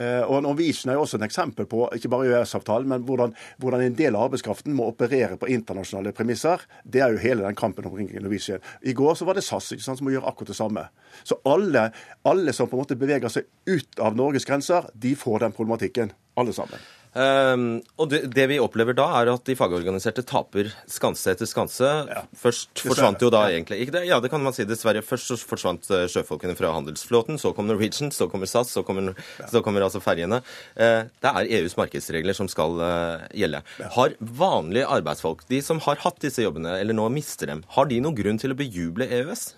Eh, og Norwegian er jo også et eksempel på ikke bare EØS-avtalen, men hvordan, hvordan, en del av arbeidskraften må operere på internasjonale premisser. Det er jo hele den kampen omkring Norwegian. I går så var det SAS sant, som må gjøre akkurat det samme. Så alle, alle som på en måte beveger seg ut av Norges grenser, de får den problematikken. Alle sammen. Um, og det, det, vi opplever da, er at de fagorganiserte taper skanse etter skanse. Ja. Først forsvant jo da egentlig ikke det, Ja, det kan man si. Dessverre. Først så forsvant uh, sjøfolkene fra handelsflåten, så kom Norwegian, så kommer SAS, så kommer, ja. så kommer altså ferjene. Uh, det er EUs markedsregler som skal uh, gjelde. Ja. Har vanlige arbeidsfolk, de som har hatt disse jobbene, eller nå mister dem, har de noen grunn til å bejuble EØS?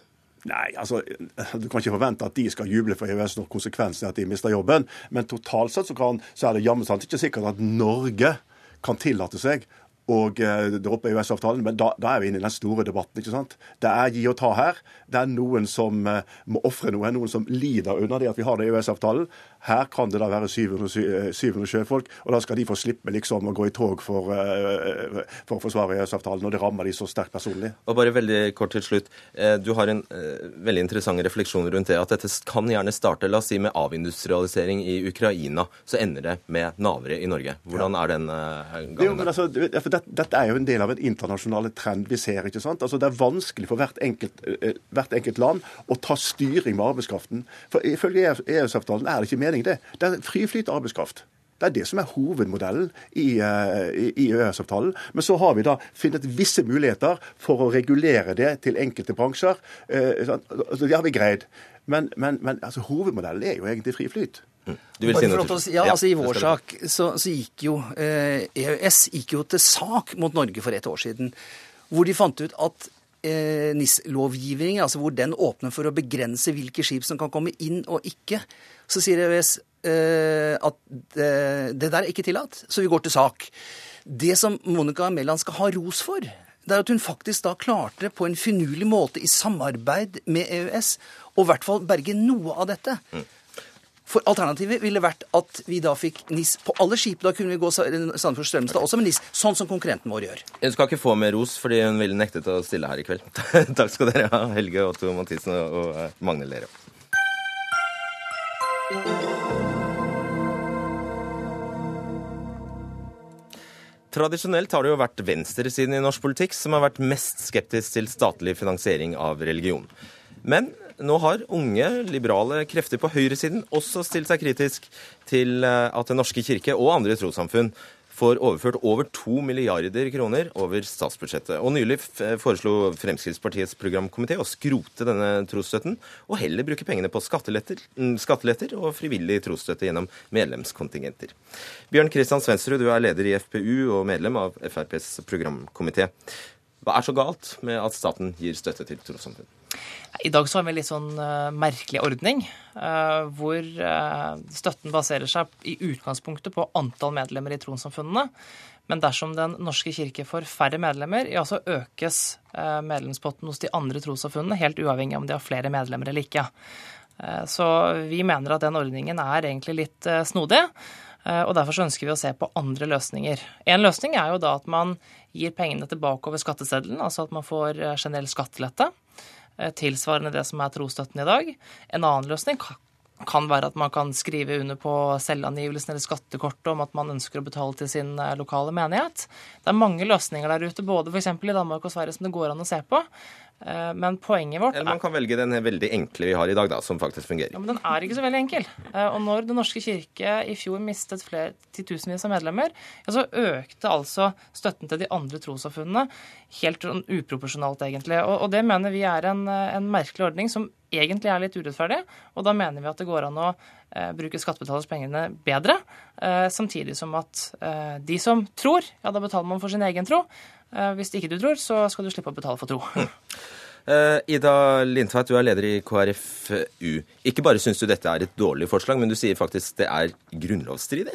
Nei, altså, Du kan ikke forvente at de skal juble for EØS når konsekvensen er at de mister jobben. Men totalt sett så, kan, så er det jammen sant ikke sikkert at Norge kan tillate seg og eh, droppe EØS-avtalen. Men da, da, er vi inne i den store debatten. ikke sant? Det er gi og ta her. Det er noen som uh, må ofre noe, noen som lider under det at vi har det EØS-avtalen. Her kan det da være 700, 700, eh, sjøfolk, og da skal de få slippe liksom å gå i tog for, uh, for å forsvare EØS-avtalen. Og det rammer de så sterkt personlig. Og bare veldig kort til slutt. Du har en veldig interessant refleksjon rundt det. At dette kan gjerne starte la oss si, med avindustrialisering i Ukraina. Så ender det med navere i Norge. Hvordan er den gangen? Jo, altså, dette, dette, er jo en del av en internasjonal trend vi ser. ikke sant? Altså Det er vanskelig for hvert enkelt, eh, hvert enkelt land å ta styring med arbeidskraften. For Ifølge EØS-avtalen er det ikke meningen det. Det er friflyt arbeidskraft. Det er det som er hovedmodellen i, uh, i EØS-avtalen. Men så har vi da funnet visse muligheter for å regulere det til enkelte bransjer. Uh, det har vi greid. Men, men, men altså, hovedmodellen er jo egentlig fri flyt. Mm. Du vil si noe til? Ja, altså I vår sak så, så, gikk jo eh, EØS gikk jo til sak mot Norge for et år siden. Hvor de fant ut at eh, NIS-lovgivningen, altså hvor den åpner for å begrense hvilke skip som kan komme inn og ikke, så sier EØS eh, at det, det, der er ikke tillatt, så vi går til sak. Det som Monica Mæland skal ha ros for, det er at hun faktisk da klarte på en finurlig måte i samarbeid med EØS å i hvert fall berge noe av dette. Mm. For Alternativet ville vært at vi da fikk NIS på alle skip. Da kunne vi gå Sandefjord Strømstad også med NIS, sånn som konkurrenten vår gjør. Hun skal ikke få mer ros fordi hun ville nektet å stille her i kveld. Takk skal dere ha, Helge Otto Mathisen og eh, Magne Lerøe. Tradisjonelt har det jo vært venstresiden i norsk politikk som har vært mest skeptisk til statlig finansiering av religion. Men nå har unge, liberale krefter på høyresiden også stilt seg kritisk til eh, at Den norske kirke og andre trossamfunn får overført over to milliarder kroner over statsbudsjettet. Og Nylig foreslo Fremskrittspartiets programkomité å skrote denne trosstøtten, og heller bruke pengene på skatteletter, mm, skatteletter og frivillig trosstøtte gjennom medlemskontingenter. Bjørn Kristian Svendsrud, du er leder i FPU og medlem av FrPs programkomité. Hva er så galt med at staten gir støtte til trossamfunn? I dag så har vi en litt sånn uh, merkelig ordning, uh, hvor uh, støtten baserer seg i utgangspunktet på antall medlemmer i trossamfunnene. Men dersom Den norske kirke får færre medlemmer, ja, så økes medlemspotten hos de andre trossamfunnene, helt uavhengig av om de har flere medlemmer eller ikke. Så vi mener at den ordningen er egentlig litt snodig. Og Derfor så ønsker vi å se på andre løsninger. En løsning er jo da at man gir pengene tilbake over skatteseddelen, altså at man får generell skattelette. Eh, tilsvarende det som er trosstøtten i dag. En annen løsning kan være at man kan skrive under på selvangivelsen eller skattekortet om at man ønsker å betale til sin eh, lokale menighet. Det er mange løsninger der ute, både f.eks. i Danmark og Sverige, som det går an å se på. Eh, men poenget vårt Eller man kan velge den veldig enkle vi har i dag, da, som faktisk fungerer. Ja, Men den er ikke så veldig enkel. Eh, og når Den norske kirke i fjor mistet flere titusenvis av medlemmer, ja, så økte altså støtten til de andre trossamfunnene helt sånn uproporsjonalt, egentlig. Og, og, det mener vi er en, en, merkelig ordning som egentlig er litt urettferdig. Og da mener vi at det går an å eh, bruke skattebetalers pengene bedre, eh, samtidig som at eh, de som tror, ja, da betaler man for sin egen tro. Hvis ikke du tror, så skal du slippe å betale for tro. Uh, Ida Lindtveit, du er leder i KrFU. Ikke bare syns du dette er et dårlig forslag, men du sier faktisk det er grunnlovsstridig?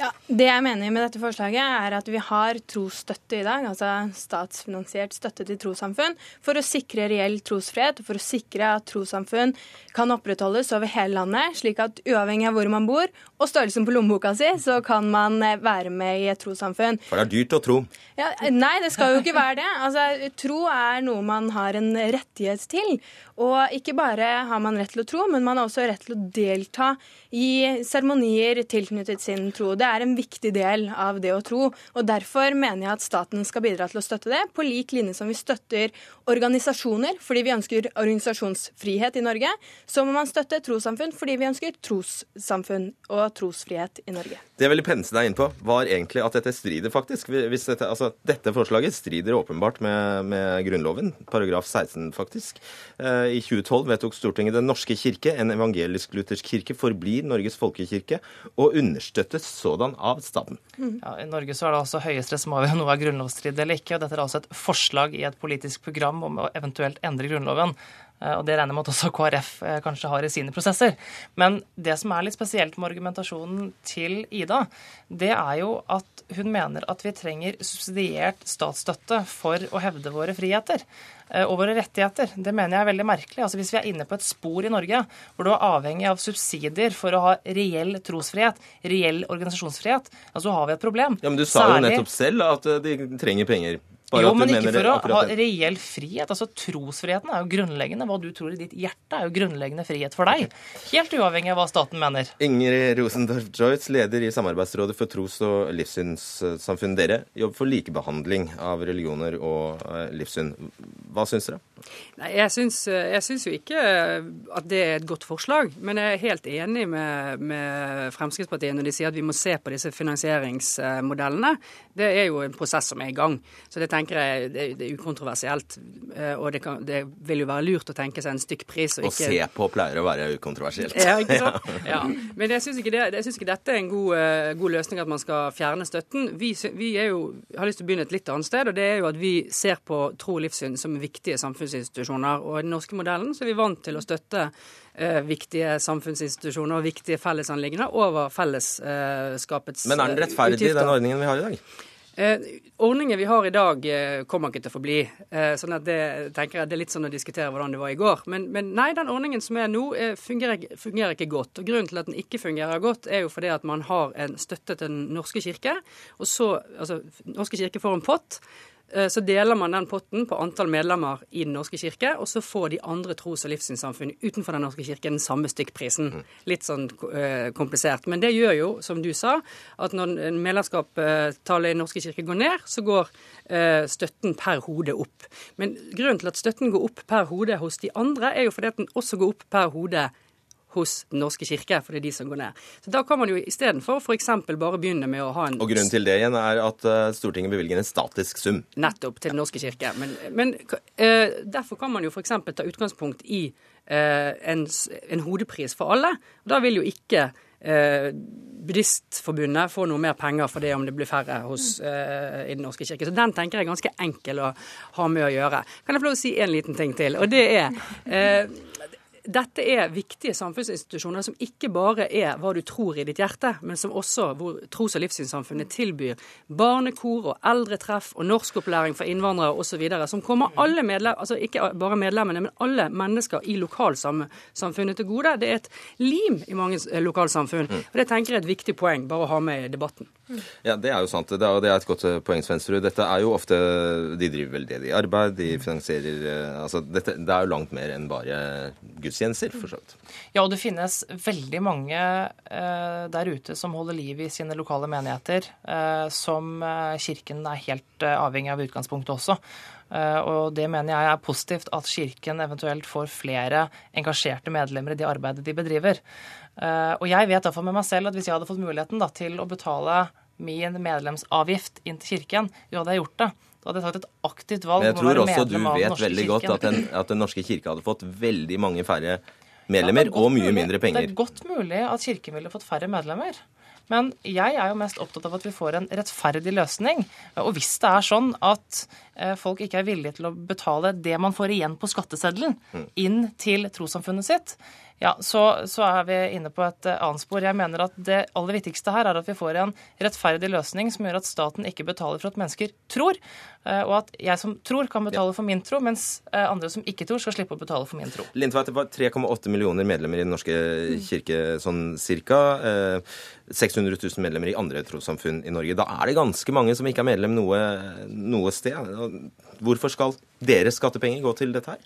Ja, Det jeg mener med dette forslaget, er at vi har trosstøtte i dag, altså statsfinansiert støtte til trossamfunn, for å sikre reell trosfrihet og for å sikre at trossamfunn kan opprettholdes over hele landet, slik at uavhengig av hvor man bor og størrelsen på lommeboka si, så kan man eh, være med i et trossamfunn. For det er dyrt å tro? Ja, nei, det skal jo ikke være det. Altså, Tro er noe man har en rettighet til. Og ikke bare har man rett til å tro, men man har også rett til å delta i seremonier tilknyttet sin tro. Det er en viktig del av det å tro. og Derfor mener jeg at staten skal bidra til å støtte det, på lik linje som vi støtter organisasjoner fordi vi ønsker organisasjonsfrihet i Norge. Så må man støtte trossamfunn fordi vi ønsker trossamfunn og trosfrihet i Norge. Det jeg ville pense deg inn på, var egentlig at dette strider faktisk. Dette, altså, dette forslaget strider åpenbart med, med Grunnloven, paragraf 16 faktisk. Eh, I 2012 vedtok Stortinget Den norske kirke, en evangelisk-luthersk kirke, forblir Norges folkekirke og understøttes sådan av staten. Ja, I Norge så er det altså Høyesterett som avgjør om noe er grunnlovsstridig eller ikke. og Dette er altså et forslag i et politisk program om å eventuelt endre Grunnloven. Eh, og det regner jeg med at også KrF eh, kanskje har i sine prosesser. Men det som er litt spesielt med argumentasjonen til Ida, det er jo at hun mener at vi trenger subsidiert statsstøtte for å hevde våre friheter eh, og våre rettigheter. Det mener jeg er veldig merkelig. Altså Hvis vi er inne på et spor i Norge hvor du er avhengig av subsidier for å ha reell trosfrihet, reell organisasjonsfrihet, ja, så har vi et problem. Ja, Men du sa jo nettopp selv at de trenger penger. Bare jo, men ikke for å ha reell frihet. Altså Trosfriheten er jo grunnleggende. Hva du tror i ditt hjerte, er jo grunnleggende frihet for deg. Helt uavhengig av hva staten mener. Ingrid Rosendorf Joyce, leder i Samarbeidsrådet for tros- og livssynssamfunn. Dere jobber for likebehandling av religioner og eh, livssyn. Hva syns dere? Nei, jeg syns, jeg syns, jo ikke at det er et godt forslag. Men jeg er helt enig med, med Fremskrittspartiet når de sier at vi må se på disse finansieringsmodellene. Det er jo en prosess som er i gang. Så det tenker tenker jeg det, det er ukontroversielt. Eh, og det, kan, det, vil jo være lurt å tenke seg en stykkpris. Og, ikke... se på pleier å være ukontroversielt. Ja, ikke sant? ja. Men jeg syns ikke, ikke, dette er en god, uh, god, løsning at man skal fjerne støtten. Vi, vi jo, har lyst til å begynne et litt annet sted, og det er jo at vi ser på tro og livssyn som viktige samfunnsinstitusjoner. Og i den norske modellen så er vi vant til å støtte uh, viktige samfunnsinstitusjoner og viktige fellesanliggender over fellesskapets utgifter. Men er den rettferdig, den ordningen vi har i dag? Eh, ordningen vi har i dag, eh, kommer ikke til å forbli. Eh, sånn at det, tenker jeg, det er litt sånn å diskutere hvordan det var i går. Men, men nei, den ordningen som er nå, fungerer, fungerer, ikke godt. Og Grunnen til at den ikke fungerer godt, er jo fordi at man har en støtte til Den norske kirke. og så, altså, Norske kirke får en pott så deler man den potten på antall medlemmer i Den norske kirke, og så får de andre tros- og livssynssamfunn utenfor Den norske kirke den samme stykkprisen. Mm. Litt sånn uh, komplisert. Men det gjør jo, som du sa, at når medlemskapstallet i Den norske kirke går ned, så går støtten per hode opp. Men grunnen til at støtten går opp per hode hos de andre, er jo fordi at den også går opp per hode hos Den norske kirke, for det er de som går ned. Så Da kan man jo istedenfor f.eks. bare begynne med å ha en Og Grunnen til det igjen er at eh, Stortinget bevilger en statisk sum. Nettopp, til Den norske kirke. Men, men uh, derfor kan man jo f.eks. ta utgangspunkt i uh, en, en, hodepris for alle. og Da vil jo ikke Eh, Buddhistforbundet få noe mer penger for det om det blir færre hos, eh, i Den norske kirke. Så den tenker jeg er ganske enkel å ha med å gjøre. Kan jeg få lov å si en liten ting til? Og det er uh, dette er viktige samfunnsinstitusjoner som ikke bare er hva du tror i ditt hjerte, men som også hvor tros- og livssynssamfunnet tilbyr barnekor og eldretreff og norskopplæring for innvandrere osv. Som kommer alle medlem, altså ikke bare medlemmene, men alle mennesker i lokalsamfunnet til gode. Det er et lim i mange lokalsamfunn. Mm. og Det tenker jeg er et viktig poeng bare å ha med i debatten. Ja, Det er jo sant. Det er, et godt poeng, Svensrud. Dette er jo ofte De driver veldedig arbeid, de finansierer eh, altså dette, Det er jo langt mer enn bare gudstjenester, for så vidt. Ja, og det finnes veldig mange eh, der ute som holder liv i sine lokale menigheter, eh, som eh, Kirken er helt eh, avhengig av utgangspunktet også. Eh, og det mener jeg er positivt at Kirken eventuelt får flere engasjerte medlemmer i det arbeidet de bedriver. Og jeg vet derfor med meg selv at hvis jeg hadde fått muligheten da, til å betale min medlemsavgift inn til Kirken, jo hadde jeg gjort det. Da hadde jeg tatt et aktivt valg Men jeg tror også du vet veldig godt at den, at den, norske kirke hadde fått veldig mange færre medlemmer ja, og mye mulig. mindre penger. Det er godt mulig at Kirken ville fått færre medlemmer. Men jeg er jo mest opptatt av at vi får en rettferdig løsning. Og hvis det er sånn at eh, folk ikke er villige til å betale det man får igjen på skatteseddelen, mm. inn til trossamfunnet sitt, ja, så, så, er vi inne på et eh, annet spor. Jeg mener at Det aller viktigste her er at vi får en rettferdig løsning som gjør at staten ikke betaler for at mennesker tror, eh, og at jeg som tror, kan betale for min tro, mens andre som ikke tror, skal slippe å betale for min tro. Lindtveit, det var 3,8 millioner medlemmer i Den norske kirke, sånn cirka. 600 600 000 medlemmer i andre trossamfunn i Norge. Da er det ganske mange som ikke er medlem noe, noe sted. Hvorfor skal deres skattepenger gå til dette her?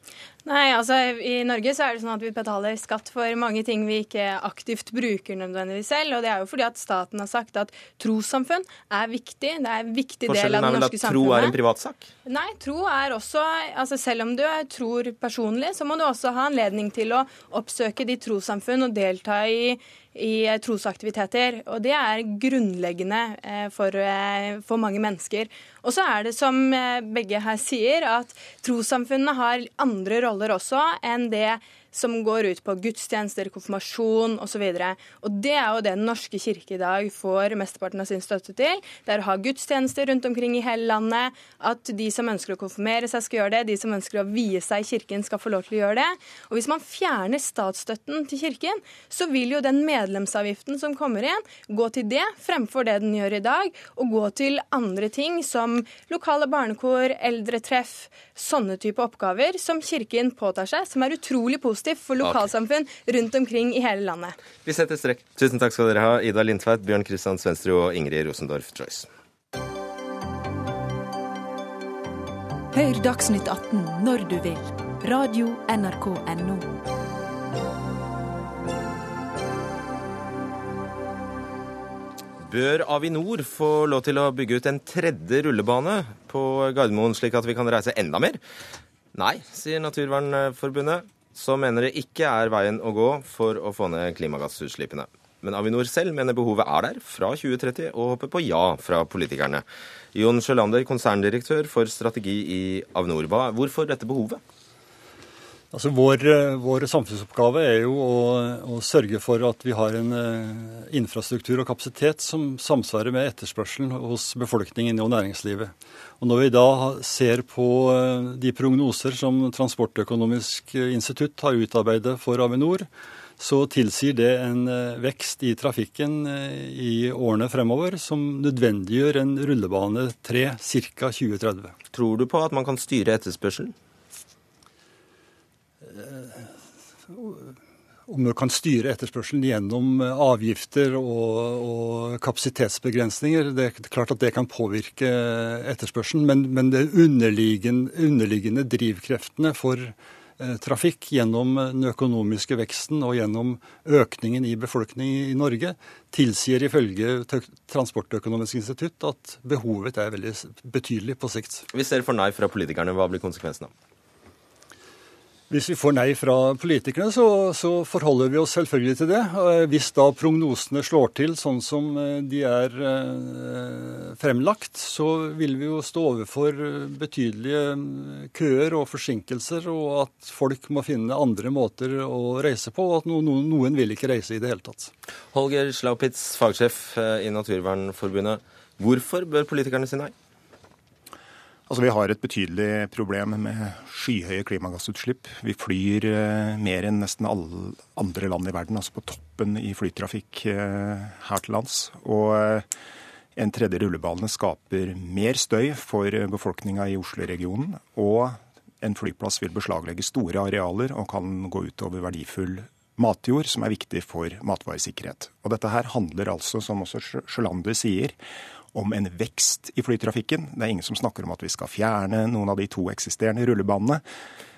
Nei, altså I Norge så er det sånn at vi betaler skatt for mange ting vi ikke aktivt bruker nødvendigvis selv. Og det er jo fordi at staten har sagt at trossamfunn er viktig. Det er en viktig del av det norske samfunnet. Forskjellen er vel at tro er en privatsak? Nei, tro er også altså Selv om du tror personlig, så må du også ha anledning til å oppsøke de trossamfunn og delta i i trosaktiviteter. Og det er grunnleggende eh, for, eh, for mange mennesker. Og så er det som eh, begge her sier, at trossamfunnene har andre roller også enn det som går ut på gudstjenester, konfirmasjon osv. Det er jo det Den norske kirke i dag får mesteparten av sin støtte til. Det er å ha gudstjenester rundt omkring i hele landet. At de som ønsker å konfirmere seg, skal gjøre det. De som ønsker å vie seg i kirken, skal få lov til å gjøre det. Og hvis man fjerner statsstøtten til kirken, så vil jo den medlemsavgiften som kommer igjen, gå til det fremfor det den gjør i dag, og gå til andre ting som lokale barnekor, eldretreff, sånne type oppgaver som kirken påtar seg, som er utrolig positivt positivt for lokalsamfunn rundt omkring i hele landet. Vi setter strek. Tusen takk skal dere ha, Ida Lindtveit, Bjørn Kristian Svendsrud og Ingrid Rosendorf Joyce. Hør Dagsnytt 18 når du vil. Radio NRK Radio.nrk.no. Bør Avinor få lov til å bygge ut en tredje rullebane på Gardermoen, slik at vi kan reise enda mer? Nei, sier Naturvernforbundet som mener det ikke er veien å gå for å få ned klimagassutslippene. Men Avinor selv mener behovet er der fra 2030, og håper på ja fra politikerne. Jon Sjølander, konserndirektør for strategi i Avinor. Hvorfor dette behovet? Altså vår, vår, samfunnsoppgave er jo å, å, sørge for at vi har en uh, infrastruktur og kapasitet som samsvarer med etterspørselen hos befolkningen og næringslivet. Og Når vi da ser på uh, de prognoser som Transportøkonomisk institutt har utarbeidet for Avinor, så tilsier det en vekst i trafikken i årene fremover som nødvendiggjør en rullebane 3 ca. 2030. Tror du på at man kan styre etterspørselen? Om du kan styre etterspørselen gjennom avgifter og, og, kapasitetsbegrensninger. Det er klart at det kan påvirke etterspørselen, men, men det underliggende, underliggende drivkreftene for eh, trafikk gjennom den økonomiske veksten og gjennom økningen i befolkningen i Norge tilsier ifølge Transportøkonomisk institutt at behovet er veldig betydelig på sikt. Hvis dere får nei fra politikerne, hva blir konsekvensen av? Hvis vi får nei fra politikerne, så, så, forholder vi oss selvfølgelig til det. Hvis da prognosene slår til sånn som eh, de er eh, fremlagt, så vil vi jo stå overfor betydelige eh, køer og forsinkelser, og at folk må finne andre måter å reise på, og at noen, noen vil ikke reise i det hele tatt. Holger Slaupitz, fagsjef i Naturvernforbundet. Hvorfor bør politikerne si nei? Altså, Vi har et betydelig problem med skyhøye klimagassutslipp. Vi flyr eh, mer enn nesten alle andre land i verden, altså på toppen i flytrafikk eh, her til lands. Og eh, en tredje rullebane skaper mer støy for befolkninga i Oslo-regionen. Og en flyplass vil beslaglegge store arealer og kan gå utover verdifull matjord, som er viktig for matvaresikkerhet. Og dette her handler altså, som også Sjølander sier, om en vekst i flytrafikken. Det er ingen som snakker om at vi skal fjerne noen av de to eksisterende rullebanene.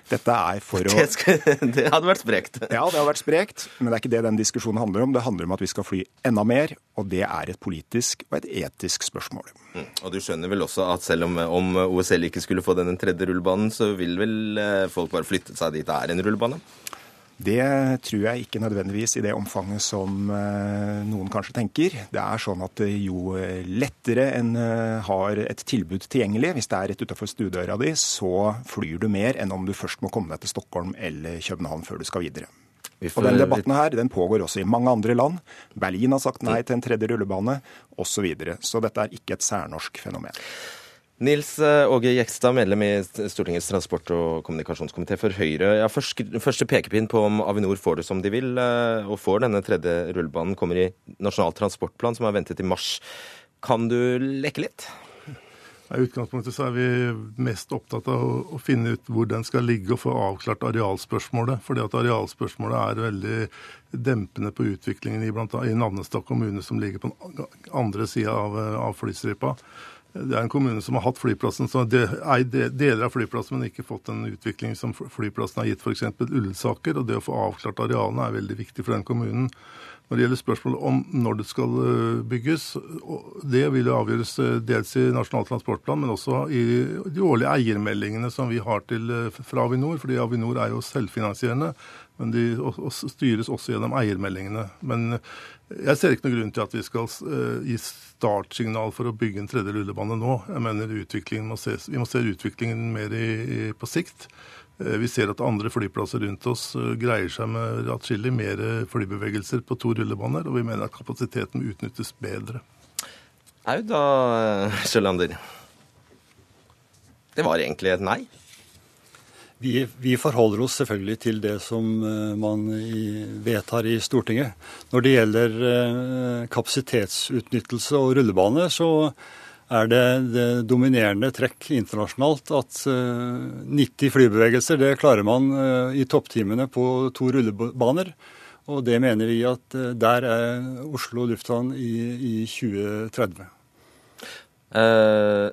Dette er for å Det, skal, det hadde vært sprekt. Ja, det hadde vært sprekt, men det er ikke det den diskusjonen handler om. Det handler om at vi skal fly enda mer, og det er et politisk og et etisk spørsmål. Mm. Og du skjønner vel også at selv om, om OSL ikke skulle få den tredje rullebanen, så vil vel eh, folk bare flytte seg dit det er en rullebane? Det tror jeg ikke nødvendigvis i det omfanget som eh, noen kanskje tenker. Det er sånn at jo lettere en eh, har et tilbud tilgjengelig, hvis det er rett utafor stuedøra di, så flyr du mer enn om du først må komme deg til Stockholm eller København før du skal videre. Og den debatten her, den pågår også i mange andre land. Berlin har sagt nei til en tredje rullebane, osv. Så, videre. så dette er ikke et særnorsk fenomen. Nils eh, Åge Jekstad, medlem i Stortingets transport- og kommunikasjonskomité for Høyre. Ja, første pekepinn på om Avinor får det som de vil, eh, og får denne tredje rullebanen, kommer i Nasjonal transportplan, som er ventet i mars. Kan du leke litt? I utgangspunktet så er vi mest opptatt av å, finne ut hvor den skal ligge og få avklart arealspørsmålet. Fordi at arealspørsmålet er veldig dempende på utviklingen i, blant, i Navnestad kommune, som ligger på den andre sida av, av flystripa. Det er en kommune som har hatt flyplassen, som det er deler av flyplassen, men ikke fått den utvikling som flyplassen har gitt f.eks. Ullensaker. Og det å få avklart arealene er veldig viktig for den kommunen. Når det gjelder spørsmålet om når det skal øh, bygges, det vil avgjøres øh, dels i Nasjonal transportplan, men også i de årlige eiermeldingene som vi har til, øh, fra Avinor. fordi Avinor er jo selvfinansierende, men de styres også gjennom eiermeldingene. Men jeg ser ikke noen grunn til at vi skal gi startsignal for å bygge en tredje rullebane nå. Jeg mener må ses, Vi må se utviklingen mer i, i, på sikt. Eh, vi ser at andre flyplasser rundt oss eh, greier seg med atskillig mer flybevegelser på to rullebaner, og vi mener at kapasiteten utnyttes bedre. Au da, Sjølander. Det var egentlig et nei? Vi, vi, forholder oss selvfølgelig til det som eh, man vedtar i Stortinget. Når det gjelder kapasitetsutnyttelse og rullebane, så er det, det dominerende trekk internasjonalt at 90 eh, flybevegelser det klarer man eh, i topptimene på to rullebaner. Og det mener vi at eh, der er Oslo lufthavn i, i 2030. Eh,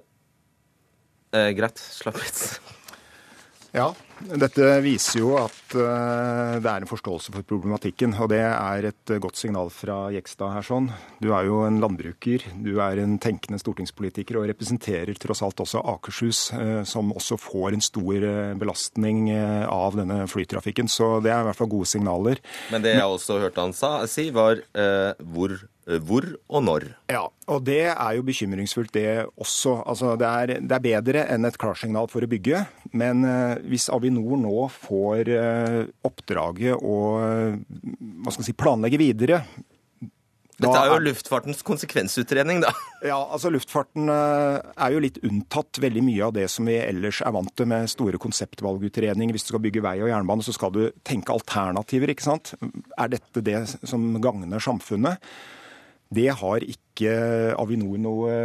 eh, greit. Slapp litt. Ja, dette viser jo at uh, det er en forståelse for problematikken. Og det er et godt signal fra Jekstad her sånn. Du er jo en landbruker, du er en tenkende stortingspolitiker og representerer tross alt også Akershus, uh, som også får en stor uh, belastning av denne flytrafikken. Så det er i hvert fall gode signaler. Men det jeg også hørte han sa, si, var Eh, hvor og når? Ja, og det er jo bekymringsfullt det også. Altså, det, er, det er bedre enn et klarsignal for å bygge. Men uh, hvis Avinor nå får uh, oppdraget å hva skal si, planlegge videre dette er jo luftfartens konsekvensutredning, da. Ja, altså Luftfarten er jo litt unntatt veldig mye av det som vi ellers er vant til med store konseptvalgutredninger. Hvis du skal bygge vei og jernbane, så skal du tenke alternativer, ikke sant. Er dette det som gagner samfunnet? Det har ikke Avinor noe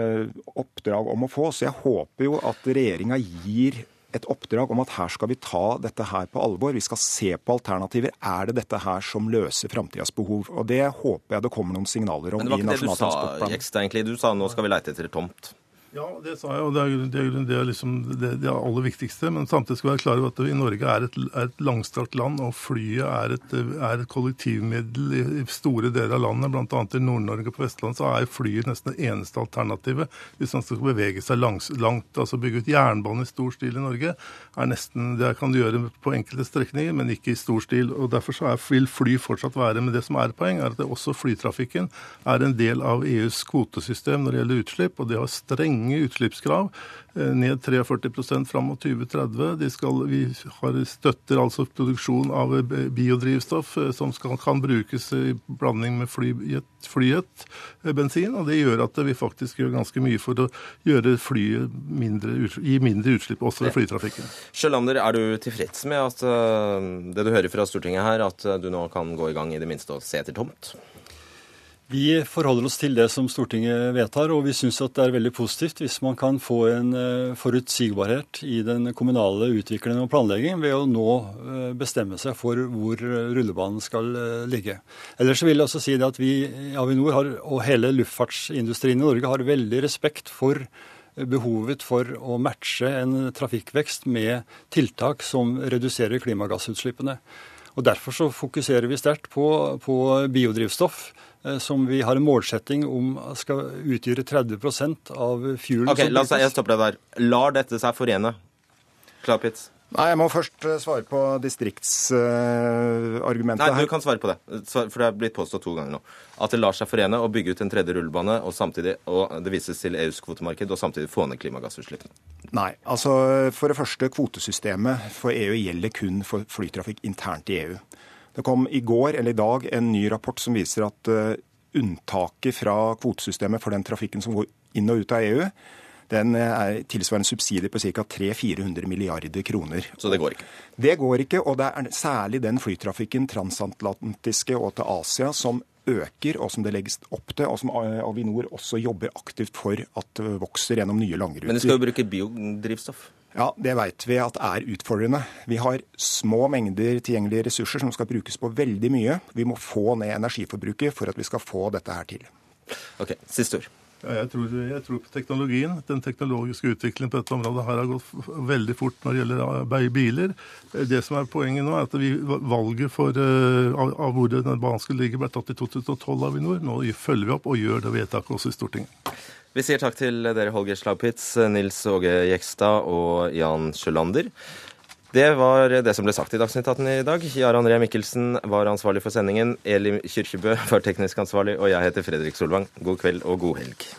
oppdrag om å få. Så jeg håper jo at regjeringa gir et oppdrag om at her skal vi ta dette her på alvor. Vi skal se på alternativer. Er det dette her som løser framtidas behov? Og Det håper jeg det kommer noen signaler om i Nasjonal transportplan. Men det var ikke det du sa, Jekstad, Du sa nå skal vi leite etter tomt. Ja, det sa jeg, og det er, det er, det er liksom det, det, aller viktigste. Men samtidig skal vi være klar over at i Norge er et, er et langstrakt land, og flyet er et, et kollektivmiddel i, i, store deler av landet. Bl.a. i Nord-Norge og på Vestlandet så er flyet nesten det eneste alternativet hvis man skal bevege seg langs, langt. Altså bygge ut jernbane i stor stil i Norge er nesten Det kan du gjøre på enkelte strekninger, men ikke i stor stil. og Derfor så er, vil fly fortsatt være Men det som er poeng, er at også flytrafikken er en del av EUs kvotesystem når det gjelder utslipp, og det har streng strenge utslippskrav. Eh, ned 43 fram mot 2030. De skal, vi har, støtter altså produksjon av eh, biodrivstoff eh, som skal, kan brukes i blanding med flyet, bensin. Og det gjør at vi faktisk gjør ganske mye for å gjøre flyet mindre, gi mindre utslipp også ved flytrafikken. Sjølander, er du tilfreds med at, det du hører fra Stortinget her, at du nå kan gå i gang i det minste og se etter tomt? Vi forholder oss til det som Stortinget vedtar, og vi syns det er veldig positivt hvis man kan få en eh, forutsigbarhet i den kommunale utviklingen og planlegging ved å nå eh, bestemme seg for hvor rullebanen skal eh, ligge. Ellers vil jeg også si at vi i Avinor har, og hele luftfartsindustrien i Norge har veldig respekt for behovet for å matche en trafikkvekst med tiltak som reduserer klimagassutslippene. Og Derfor så fokuserer vi sterkt på, på biodrivstoff Eh, som vi har en målsetting om skal utgjøre 30% av fuelen Ok, la oss, Jeg stopper deg der. Lar dette seg forene? Klarpitz? Nei, Jeg må først eh, svare på distriktsargumentet her. Nei, du kan svare på det. For det er blitt påstått to ganger nå. At det lar seg forene å bygge ut en tredje rullebane, og samtidig, og det vises til EUs kvotemarked, og samtidig få ned klimagassutslippene. Nei. altså For det første, kvotesystemet for EU gjelder kun for flytrafikk internt i EU. Det kom i går eller i dag en ny rapport som viser at uh, unntaket fra kvotesystemet for den trafikken som går inn og ut av EU, den eh, er tilsvarende subsidier på ca. 300-400 milliarder kroner. Så det går ikke? Det går ikke, og det er særlig den flytrafikken transatlantiske og til Asia som øker, og som det legges opp til, og som Avinor også jobber aktivt for at vokser gjennom nye langruter. Men de skal jo bruke biodrivstoff? Ja, det vet vi at er utfordrende. Vi har små mengder tilgjengelige ressurser som skal brukes på veldig mye. Vi må få ned energiforbruket for at vi skal få dette her til. Ok, Siste ord. Ja, jeg, tror, jeg, tror, på teknologien. Den teknologiske utviklingen på dette området her har gått veldig fort når det gjelder biler. Det som er poenget nå, er at vi, valget for, uh, av, av, hvor denne banen skulle ligge, ble tatt i 2012 av Avinor. Nå følger vi opp og gjør det vedtaket også i Stortinget. Vi sier takk til dere Holger Slagpitz, Nils Åge Jekstad og Jan Sjølander. Det var det som ble sagt i Dagsnytt 18 i dag. Jarand Ree Mikkelsen var ansvarlig for sendingen. Eli Kyrkjebø var teknisk ansvarlig, og jeg heter Fredrik Solvang. God kveld og god helg.